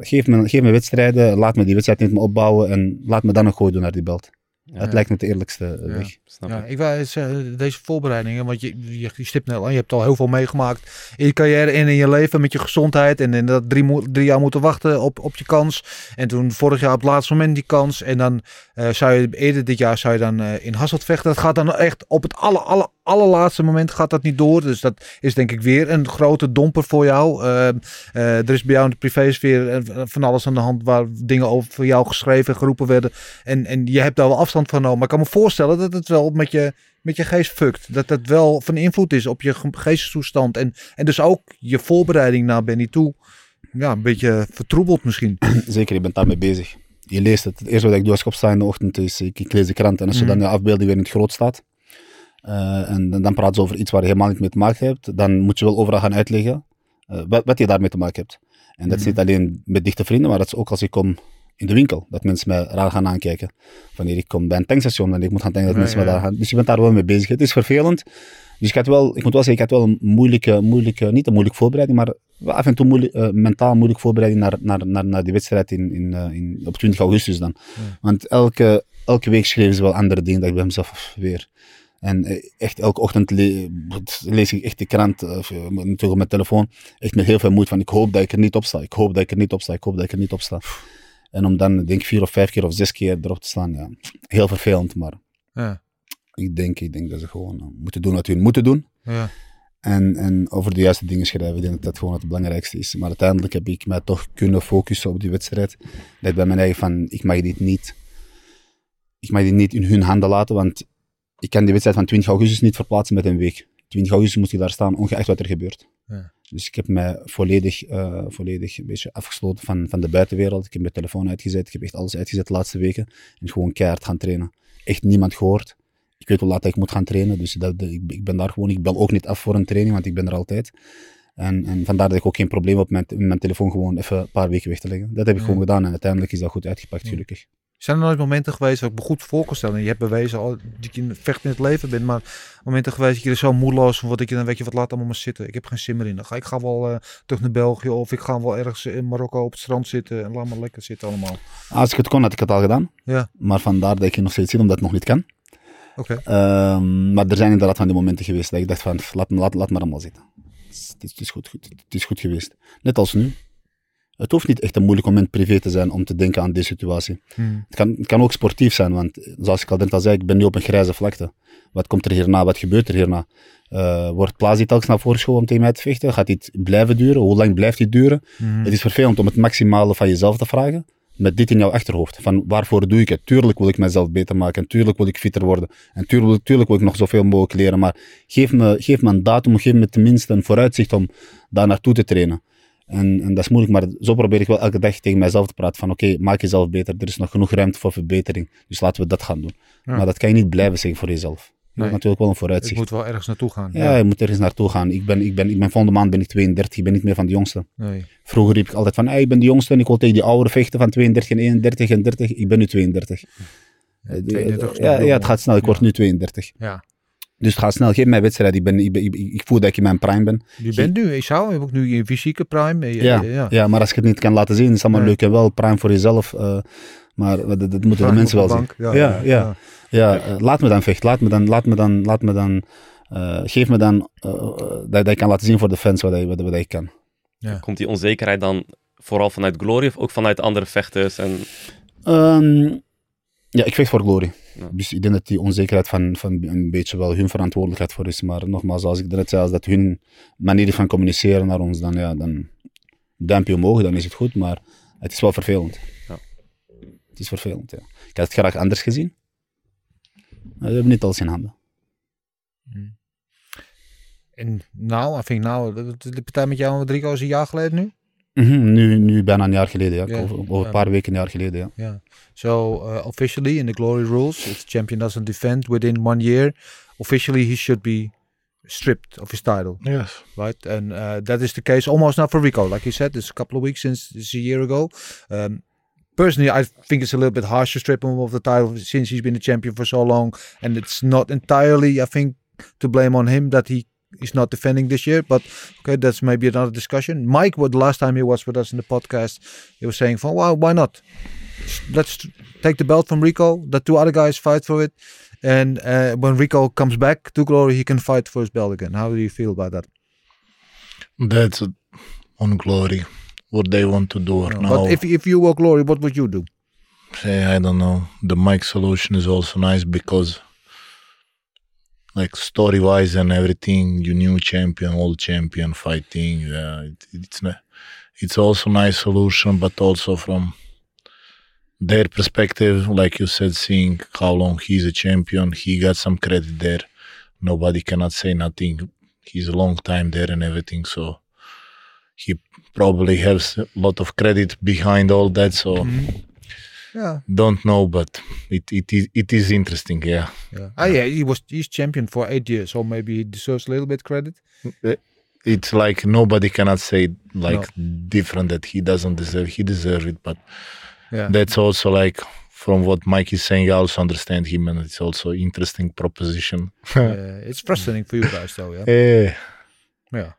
geef, me, wedstrijden, laat me die wedstrijd niet meer opbouwen en laat me dan een gooi doen naar die belt. Dat lijkt me de eerlijkste Ja. weg. Snap Ja, ik. wou eh, deze voorbereidingen, want je, je, je stipt net al, je hebt al heel veel meegemaakt in je carrière en in je leven met je gezondheid. En in dat drie, drie jaar moeten wachten op, op je kans. En toen vorig jaar op het laatste moment die kans. En dan eh, zou je eerder dit jaar zou je dan eh, in Hasselt vechten. Dat gaat dan echt op het aller, aller, allerlaatste moment gaat dat niet door. Dus dat is denk ik weer een grote domper voor jou. Eh, eh, er is bij jou in de privésfeer eh, van alles aan de hand waar dingen over jou geschreven en geroepen werden. En, en je hebt daar wel afstand van genomen. Maar ik kan me voorstellen dat het wel met je, met je geest fukt. Dat het wel van invloed is op je ge- geestestoestand. En, en dus ook je voorbereiding naar Benny toe. Ja, een beetje vertroebeld misschien. Zeker, je bent daarmee bezig. Je leest het. Het eerste wat ik doe als ik opsta in de ochtend is, ik, ik lees de krant. En als je Mhm. dan de afbeelding weer in het groot staat, eh, en dan, praat ze over iets waar je helemaal niet mee te maken hebt, dan moet je wel overal gaan uitleggen eh, wat, wat je daarmee te maken hebt. En dat is niet alleen met dichte vrienden, maar dat is ook als ik kom in de winkel, dat mensen mij raar gaan aankijken. Wanneer ik kom bij een tankstation, wanneer ik moet gaan tanken, dat mensen ja. daar gaan... Dus je bent daar wel mee bezig. Het is vervelend. Dus ik, had wel, ik moet wel zeggen, ik had wel een moeilijke, moeilijke niet een moeilijke voorbereiding, maar af en toe moeilijk, eh, mentaal moeilijke voorbereiding naar, naar, naar, naar die wedstrijd in, in, in, op 20 augustus dan. Want elke, elke week schreven ze wel andere dingen, dat ik bij mezelf "Pff, weer. En eh, echt elke ochtend le- lees ik echt de krant, eh, of eh, natuurlijk op mijn telefoon, echt met heel veel moeite van ik hoop dat ik er niet op sta, ik hoop dat ik er niet op sta, ik hoop dat ik er niet op sta. En om dan denk ik vier of vijf keer of zes keer erop te staan, ja, heel vervelend, maar Ja, ik denk, ik denk dat ze gewoon moeten doen wat hun moeten doen. ja. En, en over de juiste dingen schrijven. Ik denk dat dat gewoon het belangrijkste is. Maar uiteindelijk heb ik mij toch kunnen focussen op die wedstrijd. Dat ik bij mijn eigen van, ik mag dit niet, ik mag dit niet in hun handen laten, want ik kan die wedstrijd van 20 augustus niet verplaatsen met een week. 20 augustus moet ik daar staan, ongeacht wat er gebeurt. Ja. Dus ik heb mij volledig, eh, volledig een beetje afgesloten van, van de buitenwereld. Ik heb mijn telefoon uitgezet, ik heb echt alles uitgezet de laatste weken. En gewoon keihard gaan trainen. Echt niemand gehoord. Ik weet hoe laat ik moet gaan trainen, dus dat, ik, ik ben daar gewoon. Ik bel ook niet af voor een training, want ik ben er altijd. En, en vandaar dat ik ook geen probleem heb met mijn telefoon gewoon even een paar weken weg te leggen. Dat heb ik Ja. gewoon gedaan en uiteindelijk is dat goed uitgepakt, gelukkig. Zijn er nooit momenten geweest, wat ik me goed voor kan stellen, je hebt bewezen al dat je vecht in het leven bent, maar momenten geweest dat je er zo moedeloos van wordt, dat je dan weet je wat, laat allemaal maar zitten. Ik heb geen zin meer in. Dan ga ik ga wel eh, terug naar België of ik ga wel ergens in Marokko op het strand zitten en laat maar lekker zitten allemaal. Als ik het kon, had ik het al gedaan. Ja. Maar vandaar dat ik hier nog steeds zit, omdat het nog niet kan. Oké. Ehm, maar er zijn inderdaad van die momenten geweest dat ik dacht van, laat, laat, laat maar allemaal zitten. Het is- het is goed, goed, het is goed geweest. Net als nu. Het hoeft niet echt een moeilijk moment privé te zijn om te denken aan deze situatie. Hmm. Het kan, het kan ook sportief zijn, want zoals ik al net al zei, ik ben nu op een grijze vlakte. Wat komt er hierna? Wat gebeurt er hierna? Eh, wordt Plazi telkens naar voren geschoven om tegen mij te vechten? Gaat dit blijven duren? Hoe lang blijft dit duren? Hmm. Het is vervelend om het maximale van jezelf te vragen, met dit in jouw achterhoofd. Van waarvoor doe ik het? Tuurlijk wil ik mezelf beter maken, en tuurlijk wil ik fitter worden, en tuurlijk, tuurlijk wil ik nog zoveel mogelijk leren, maar geef me, geef me een datum, geef me tenminste een vooruitzicht om daar naartoe te trainen. En, en dat is moeilijk, maar zo probeer ik wel elke dag tegen mijzelf te praten van oké, maak jezelf beter, er is nog genoeg ruimte voor verbetering, dus laten we dat gaan doen. Ja. Maar dat kan je niet blijven zeggen voor jezelf. Je Nee. moet natuurlijk wel een vooruitzicht. moet wel ergens naartoe gaan. Ja, je moet ergens naartoe gaan. Ik ben, ik ben, ik ben volgende maand ben ik 32, ik ben niet meer van de jongste. Nee. Vroeger riep ik altijd van, hey, ik ben de jongste en ik wil tegen die ouderen vechten van 32 en 31 en 30. Ik ben nu 32. Eh, de- 32 is nog ja, ja, het gaat snel. Ik word nu 32. Ja. Dus het gaat snel. Geef mij wedstrijd. Ik, ben, ik, ben, ik, ik voel dat ik in mijn prime ben. Je bent nu, ik zou, je hebt ook nu je fysieke prime. Ja, ja. ja. maar als je het niet kan laten zien, is het allemaal Nee. leuk en wel. Prime voor jezelf. eh, maar dat, dat moeten Prime de mensen wel de zien. Ja, ja, ja. eh, laat me dan vechten. Laat me dan, laat me dan, laat me dan, eh, geef me dan dat, dat ik kan laten zien voor de fans wat, ik- wat, wat ik kan. Komt die onzekerheid dan vooral vanuit Glory of ook vanuit andere vechters? En, Ehm, ja, ik vecht voor glory. Ja. Dus ik denk dat die onzekerheid van, van een beetje wel hun verantwoordelijkheid voor is. Maar nogmaals, zoals ik net zei, als dat hun manier van communiceren naar ons, dan, ja, dan duimpje omhoog, dan is het goed. Maar het is wel vervelend. Ja. Het is vervelend, ja. Ik had het graag anders gezien. Maar we hebben niet alles in handen. En nou, I think nou, de, partij met jou en Rico is een jaar geleden nu? Mhm, nu, nu bijna een jaar geleden, ja. Ja. Over, over Ja. een paar weken een jaar geleden, ja. Yeah. So uh, officially in the glory rules, if the champion doesn't defend within one year, officially he should be stripped of his title, Yes. right? And uh, that is the case almost now for Rico. Like you said, it's a couple of weeks since it's a year ago. Um, personally, I think it's a little bit harsh to strip him of the title since he's been the champion for so long, and it's not entirely, I think, to blame on him that he is not defending this year. But okay, that's maybe another discussion. Mike, what the last time he was with us in the podcast, he was saying, "For why, why not? let's take the belt from Rico. The two other guys fight for it, and uh, when Rico comes back to glory, he can fight for his belt again. How do you feel about that? That's on glory. What they want to do No, now. But if if you were glory, what would you do? say I don't know. The mic solution is also nice because like story wise and everything, you new champion, old champion fighting. Yeah, it, it's it's also nice solution, but also from their perspective, like you said, seeing how long he's a champion, he got some credit there. Nobody cannot say nothing. He's a long time there and everything, so he probably has a lot of credit behind all that. So mm-hmm. Yeah, don't know, but it it is it is interesting. Yeah, yeah. Ah, yeah. He was he's champion for eight years, so maybe he deserves a little bit credit. it's like nobody cannot say like different that he doesn't deserve. He deserves it, but Yeah. that's also like from what Mike is saying. I also understand him, and it's also interesting proposition. uh, it's frustrating for you guys, though. Yeah. Eh, Yeah.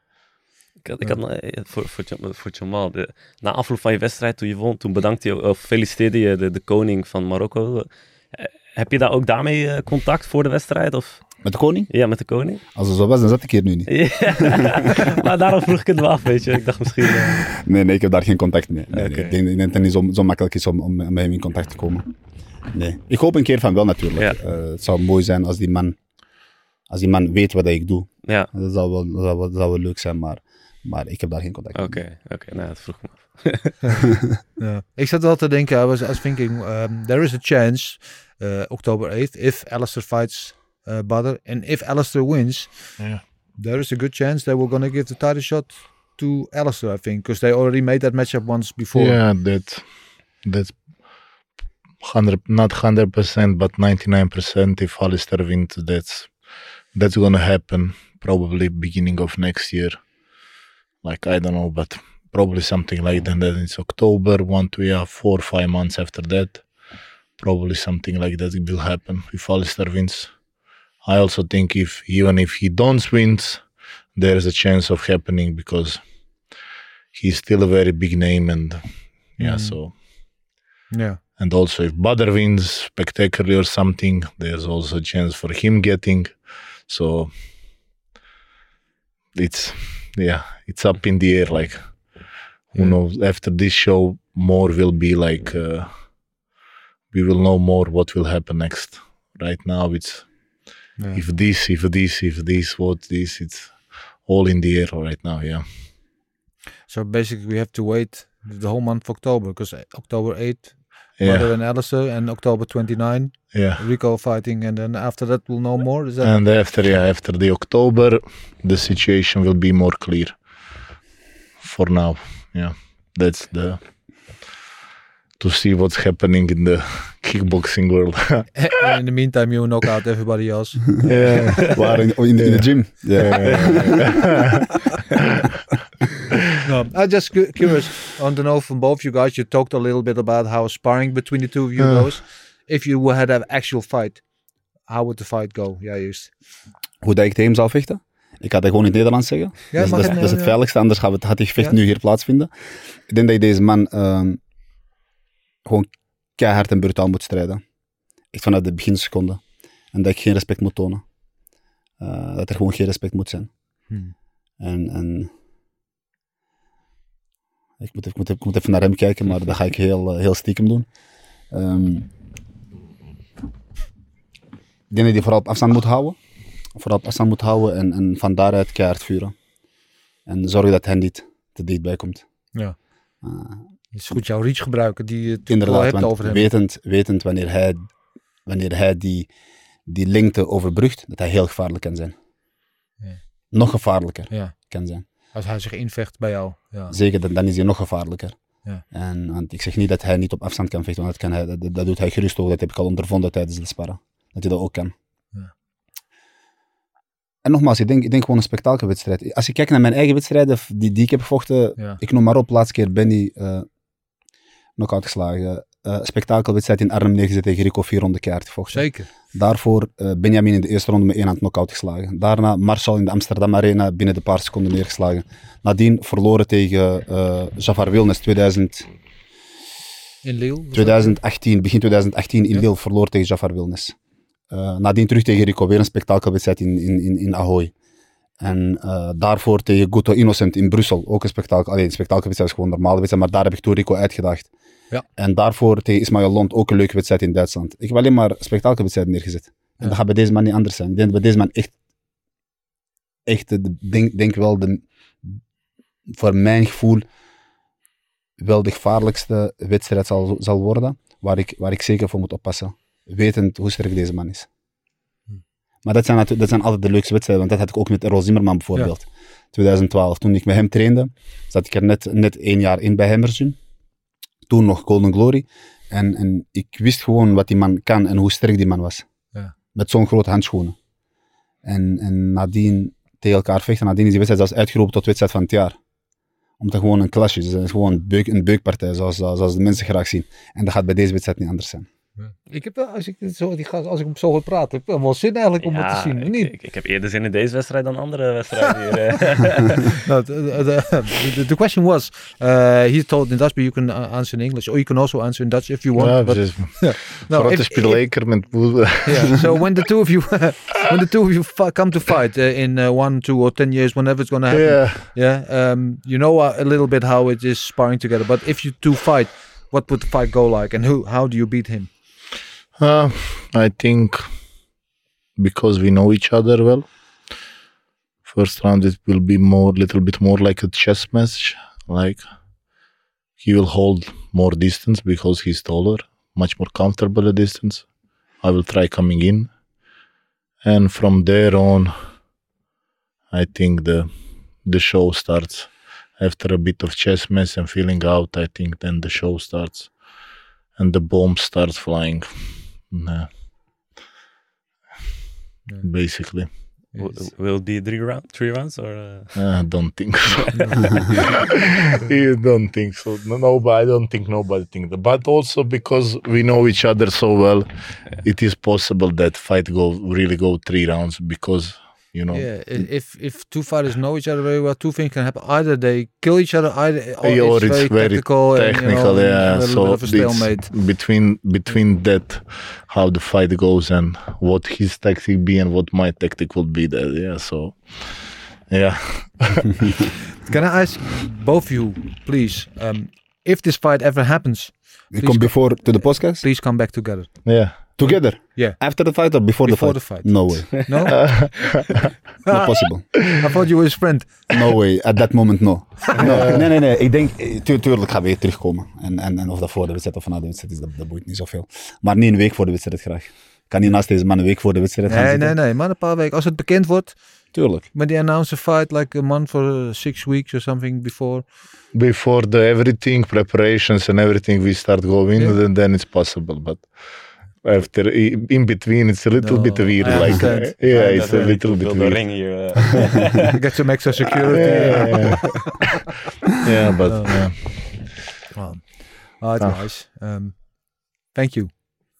Ik had, ik had eh, voor, voor, voor Jamal, de, na afloop van je wedstrijd toen je won, toen bedankte je, of feliciteerde je de, de koning van Marokko. Eh, heb je daar ook daarmee eh, contact voor de wedstrijd? Of? Met de koning? Ja, met de koning? Als het zo was, dan zat ik hier nu niet. Ja. maar daarom vroeg ik het wel af, weet je. Ik dacht misschien... Nee, nee, ik heb daar geen contact mee. Nee. Ik denk dat het niet zo, zo makkelijk is om, om met hem in contact te komen. Nee. Ik hoop een keer van wel natuurlijk. Ja. Het zou mooi zijn als die man, als die man weet wat ik doe. ja, Dat zou wel, dat zou dat zou wel leuk zijn, maar, maar ik heb daar geen contact oké. mee. Oké, nou, dat vroeg ik me af. Yeah. Ik zat wel te denken, I was, I was thinking, um, there is a chance, uh, October 8th, if Alistair fights uh, Badr, and if Alistair wins, yeah. there is a good chance they were going to give the title shot to Alistair, I think, because they already made that matchup once before. Yeah, that that's hundred not hundred percent, but ninety nine percent. If Alistair wins, that's that's gonna happen probably beginning of next year. Like I don't know, but probably something like that. Then it's October, one, two, yeah, four, five months after that. Probably something like that will happen if Alistair wins. I also think if even if he don't wins, there is a chance of happening because he's still a very big name and yeah, mm. so yeah. and also if Badr wins spectacularly or something, there's also a chance for him getting. So it's yeah, it's up in the air. Like who knows? After this show, more will be like uh, we will know more what will happen next. Right now, it's Yeah. if this, if this, if this, what this. It's all in the air right now. Yeah. So basically, we have to wait the whole month of October because October 8, Yeah. Badr and Alistair, and October 29, Yeah. Rico fighting, and then after that, we'll know more. Is that And after yeah, after the October, the situation will be more clear. For now, yeah, that's the to see what's happening in the kickboxing world. And in the meantime, you knock out everybody else. yeah, Waar in, in, de- in de gym. Yeah. no, I'm just cu- curious on the know from both you guys. You talked a little bit about how sparring between the two of you Uh. goes. If you had an actual fight, how would the fight go? Yeah, juist. Hoe dat ik tegen hem zou vechten? Ik ga dat gewoon in het Nederlands zeggen. Ja, dat, is- dat, het, dat is het veiligste, anders gaat, het, die gevecht Ja. nu hier plaatsvinden. Ik denk dat je deze man ehm, gewoon keihard en brutaal moet strijden. Echt vanuit de beginseconde. En dat ik geen respect moet tonen. Eh, dat er gewoon geen respect moet zijn. Hmm. En, en ik, moet, ik, moet, ik moet even naar hem kijken, maar dat ga ik heel, eh, heel stiekem doen. Ehm, ik denk dat hij vooral op afstand moet houden. Vooral afstand moet houden en, en van daaruit keihard vuren. En zorgen dat hij niet te dichtbij komt. Ja. Het is goed jouw reach gebruiken die je inderdaad, hebt over hem. wetend, wetend wanneer hij, wanneer hij die, die lengte overbrugt, dat hij heel gevaarlijk kan zijn. Ja. Nog gevaarlijker Ja, kan zijn. als hij zich invecht bij jou. Ja. Zeker, dan, dan is hij nog gevaarlijker. Ja. En, want ik zeg niet dat hij niet op afstand kan vechten, want dat, kan hij, dat, dat doet hij gerust ook. Dat heb ik al ondervonden tijdens de sparren. Dat hij dat ook kan. En nogmaals, ik denk, ik denk gewoon een spektakelwedstrijd. Als ik kijk naar mijn eigen wedstrijden die, die ik heb gevochten, Ja. ik noem maar op, laatste keer Benny eh knock-out geslagen. Eh spektakelwedstrijd in Arnhem neergezet tegen Rico, vier ronden keihard gevochten. Zeker. Daarvoor eh, Benjamin in de eerste ronde met één hand knock-out geslagen. Daarna Marshall in de Amsterdam Arena binnen de paar seconden neergeslagen. Nadien verloren tegen eh Jafar Wilnes 2000, In Lille. was dat? 2018, begin 2018 in Ja. Lille verloor tegen Jafar Wilnes. Eh, nadien terug tegen Rico, weer een spektakelwedstrijd in, in, in, in Ahoy. En eh, daarvoor tegen Guto Innocent in Brussel, ook een spektakel. Alleen, een spektakelwedstrijd is gewoon een normale wedstrijd, maar daar heb ik toen Rico uitgedaagd. Ja. En daarvoor tegen Ismail Lond, ook een leuke wedstrijd in Duitsland. Ik heb alleen maar spektakelwedstrijden neergezet. En Ja. dat gaat bij deze man niet anders zijn. Ik denk dat bij deze man echt, echt de, de- denk, denk wel, de, voor mijn gevoel, wel de gevaarlijkste wedstrijd zal, zal worden, waar ik, waar ik zeker voor moet oppassen. Wetend hoe sterk deze man is. Maar dat zijn, dat zijn altijd de leukste wedstrijden, want dat had ik ook met Errol Zimmerman bijvoorbeeld. 2012, toen ik met hem trainde, zat ik er net, net één jaar in bij Hammergym. Toen nog Golden Glory. En, en ik wist gewoon wat die man kan en hoe sterk die man was. Ja. Met zo'n grote handschoenen. En, en nadien tegen elkaar vechten, nadien is die wedstrijd zelfs uitgeroepen tot wedstrijd van het jaar. Omdat het gewoon een clash is. Het is gewoon een, beuk, een beukpartij, zoals, zoals de mensen graag zien. En dat gaat bij deze wedstrijd niet anders zijn. Ik heb wel, als ik, zo, die gast, als ik hem zo hoor praten, heb ik wel zin eigenlijk om het te zien. ik, niet? ik, ik heb eerder zin in deze wedstrijd dan andere wedstrijden hier. eh. No, the, the, the, the question was, uh, he told in Dutch, but you can uh, answer in English, or you can also answer in Dutch if you want. Ja, but, precies. no, Grote if- speleker met boel. yeah. So when the two of you, when the two of you come to fight uh, in uh, one, two, or ten years, whenever it's going to happen, Ja. yeah, um, you know a, a little bit how it is sparring together. But if you two fight, what would the fight go like, and who, how do you beat him? Uh, I think because we know each other well. First round it will be more, little bit more like a chess match. Like he will hold more distance because he's taller, much more comfortable at distance. I will try coming in, and from there on, I think the the show starts. After a bit of chess match and feeling out, I think then the show starts, and the bomb starts flying. Nah. Basically. Will, will be three, round, three rounds or? Uh... I don't think so. you don't think so. No, no, but I don't think nobody think that. But also because we know each other so well, it is possible that fight go really go three rounds because you know. Yeah, if if two fighters know each other very well, two things can happen. Either they kill each other, either or, Yeah, or it's, very tactical, and, you know, yeah. a little So bit of a it's stalemate. between between that, how the fight goes and what his tactic be and what my tactic would be. There, yeah. So, yeah. Can I ask both of you, please, um, if this fight ever happens, You come before to the podcast? please come back together. Yeah. Together? Yeah. After the fight or before, Before the the fight? fight. No way. No, Not possible. I thought you were his friend. No way. At that moment, no. no. Nee, nee, nee. Ik denk, eh, tu tuurlijk gaan we weer terugkomen. En, en, en of dat voor de wedstrijd of na de wedstrijd is, dat, dat boeit niet zoveel. Maar niet een week voor de wedstrijd graag. Ik kan niet naast deze man een week voor de wedstrijd gaan Nee, zitten. nee, nee, maar een paar weken. Als het bekend wordt, Tuurlijk. when they announce a fight like a month or six weeks or something before. Before the everything preparations and everything we start going, Yeah. then, then it's possible. But after in between, it's a little No, bit weird. I Like, uh, yeah, I it's a little bit the weird. ring here. uh, Get some extra security. Yeah, yeah, yeah, but Oh. yeah. Um, all right, Ah. guys. Um, thank you.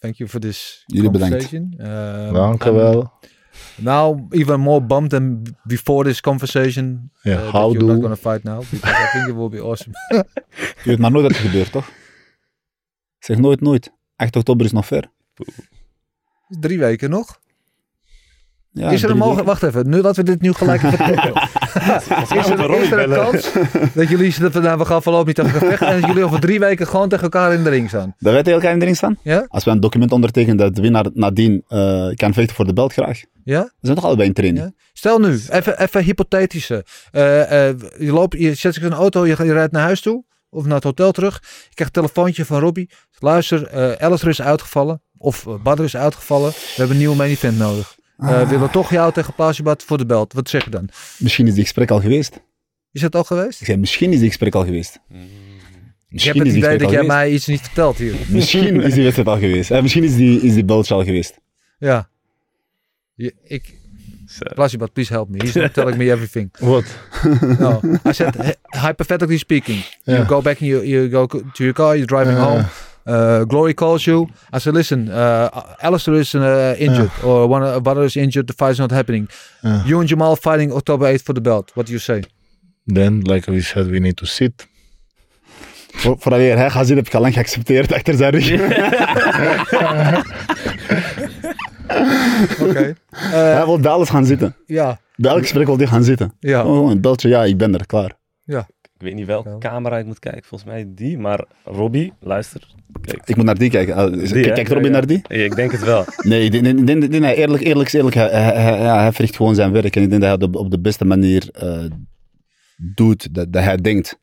Thank you for this Jullie conversation. Um, Dank I'm wel. Now even more bummed than before this conversation. Yeah, uh, how you're do- not gonna fight now because I think it will be awesome. Je weet maar nooit dat het gebeurt, toch? Zeg nooit nooit. 8 oktober is nog ver. Drie weken nog. Ja, is er een mogelijk? Wacht even. Nu dat we dit nu gelijk even is, er, is er een kans dat jullie dat we, nou, we gaan voorlopig niet tegen gevecht en dat jullie over drie weken gewoon tegen elkaar in de ring staan? Dat wij tegen elkaar in de ring staan? Ja? Als we een document ondertekenen dat de winnaar nadien eh, kan vechten voor de belt graag. Ja? We zijn toch allebei in training? Ja. Stel nu, even, even hypothetische. Eh, eh, je, loopt, je zet zich in een auto, je, rijdt naar huis toe. Of naar het hotel terug. Je krijgt een telefoontje van Robbie. Luister, eh Alistair is uitgevallen. Of uh, Badr is uitgevallen. We hebben een nieuwe main event nodig. Eh Ah. We willen toch jou tegen Pasibat voor de belt. Wat zeg je dan? Misschien is die gesprek al geweest. Is dat al geweest? Ik zei, misschien is die gesprek al geweest. Ik Misschien heb het idee dat jij geweest. mij iets niet vertelt hier. Misschien is die wedstrijd al geweest. Eh, misschien is die, is die beltje al geweest. Ja. Je, ik, so, please help me. He's not telling me everything. What? No. I said, hy- hypothetically speaking, you go back and you, you go to your car, you're driving Uh. home. Uh, Glory calls you. I said, listen, uh, Alistair is uh, injured, or one of brother is injured. The fight is not happening. Uh, You and Jamal fighting October 8th for the belt. What do you say? then, like we said, we need to sit. Voor, weer, hè, Gazin heb ik al lang geaccepteerd achter zijn rug. Oké. Hij wil bij alles gaan zitten. ja, Bij elk gesprek wil hij gaan zitten. ja. Oh, een beltje, ja, ik ben er, klaar. ik weet niet welke Ja. camera ik moet kijken. Volgens mij die. Maar Robbie, luister. Kijk. Ik moet naar die kijken. Ah, Die? Kijkt Ja, ja. naar die? Ja, ik denk het wel. Nee, ik denk- ik denk- ik denk dat eerlijk, eerlijk, eerlijk, hij, hij, hij- ja, hij verricht gewoon zijn werk. En ik denk dat hij het op, op de beste manier eh, doet, dat, dat hij denkt.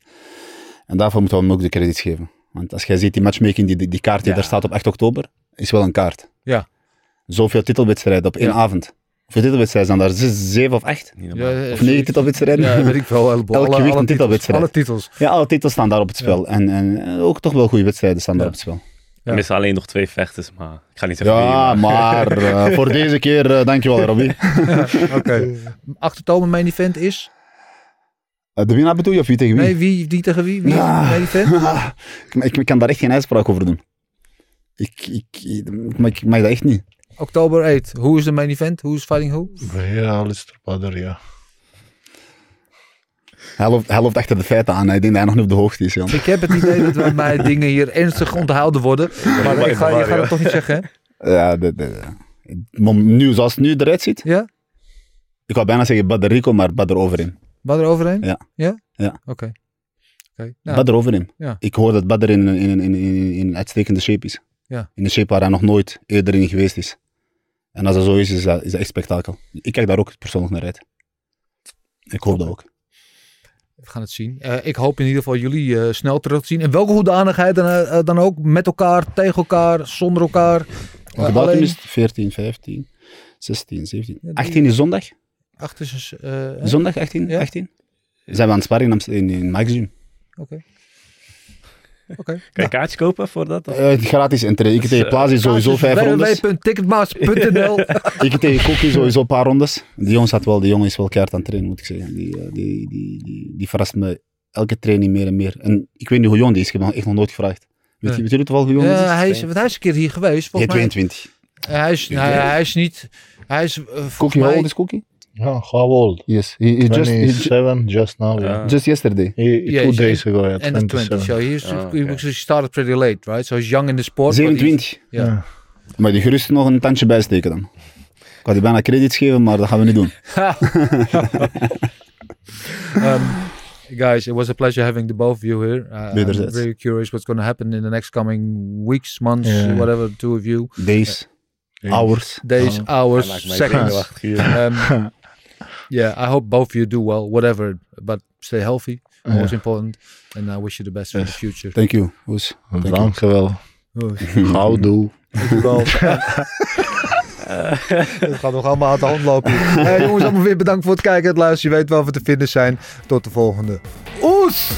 En daarvoor moeten we hem ook de credits geven. Want als jij ziet die matchmaking, die, die, die kaart die Ja. daar staat op 8 oktober, is wel een kaart. Ja. Zoveel titelwedstrijden op één Ja. avond. Hoeveel titelwedstrijden zijn daar? Zes, zeven of acht? Ja, Of negen titelwedstrijden? Ja, weet ik wel. een heleboel. Elk Alle- gewicht een titelwedstrijd. Alle titels. Ja, alle titels staan daar op het spel. En, en eh, ook toch wel goede wedstrijden staan daar Ja. op het spel. Er missen alleen nog twee vechters, maar ik ga niet zeggen Ja, wie, maar eh, voor deze keer, eh, dankjewel Robbie. Oké. 8 oktober main event is? Eh, de winnaar bedoel je of wie tegen wie? Nee, wie, wie tegen wie? Wie is Ja. main event? ik, ik, kan daar echt geen uitspraak over doen. Ik, ik, ik, ik mag, ik mag dat echt niet. Oktober 8. Who is the main event? Who is fighting who? Ja, Alistair Badr, ja. Hij loopt, hij loopt achter de feiten aan. Ik denk dat hij nog niet op de hoogte is. Jan. Ik heb het idee dat bij mij dingen hier ernstig onthouden worden. Maar ik ga, je gaat het toch niet zeggen, hè? Ja, de, de, nu, zoals het nu eruit ziet, Ja? ik wou bijna zeggen Badr Rico, maar Badr Overeem. Wat er overheen? Ja. Ja? Ja. Oké. Oké. Nou, Badr Overeem. Ja. Ik hoor dat Badr in, in, in, in, in een uitstekende shape is. Ja. In een shape waar hij nog nooit eerder in geweest is. En als dat zo is, is dat, is dat echt spektakel. Ik kijk daar ook persoonlijk naar uit. Ik hoop dat ook. we gaan het zien. Eh, ik hoop in ieder geval jullie eh, snel terug te zien. In welke hoedanigheid dan, eh, dan ook. Met elkaar, tegen elkaar, zonder elkaar. Welke datum is het? 14, 15, 16, 17. Ja, die- 18 is zondag? Achter zijn... eh, hè? Zondag 18? Ja. 18? Zijn we aan het sparren in, in, in. Oké. Oké. Kan je kaartjes kopen voor dat? Eh, gratis intree. Ik tegen Plaza sowieso vijf rondes. Ik tegen Kokkie sowieso een paar rondes. Die jongens had wel, die jongen is wel keihard aan het trainen, moet ik zeggen. Die, eh, die, die, die, die verrast me elke training meer en meer. En ik weet niet hoe jong die is, ik heb hem echt nog nooit gevraagd. Weet, Ja. je, weet wel hoe jong die is? Ja, hij is, want hij is een keer hier geweest. Hij is Volgens mij. 22. Hij is, nou, ja, hij is niet. Hij is uh, volgens Cookie, mij. is Cookie? Yeah, how old? Yes, he, he just, he, ju- 27, just now. Yeah. Ja. just yesterday. He, Yeah, two days ago, yeah, End of 20. 27. So he's, Oh, he okay. he started pretty late, right? So he's young in the sport. but he's- 27. Ja. Ja. Maar die gerust nog een tandje bijsteken dan. Ik had die bijna credits geven, maar dat gaan we niet doen. um, guys, it was a pleasure having the both of you here. Uh, I'm Wederzijds. very curious what's going to happen in the next coming weeks, months, Yeah. whatever. Two of you, Days, hours. days, Oh. hours, Hij maakt mij seconds. Um, yeah, I hope both of you do well, whatever. But stay healthy, always important. And I wish you the best for the Yes. future. Thank you. Hoes. You. Dankjewel. Oh, Houdoe. dankjewel. Het gaat nog allemaal uit de hand lopen. Eh, jongens, allemaal weer bedankt voor het kijken en het luisteren. Je weet wel wat te vinden zijn. Tot de volgende. Oes!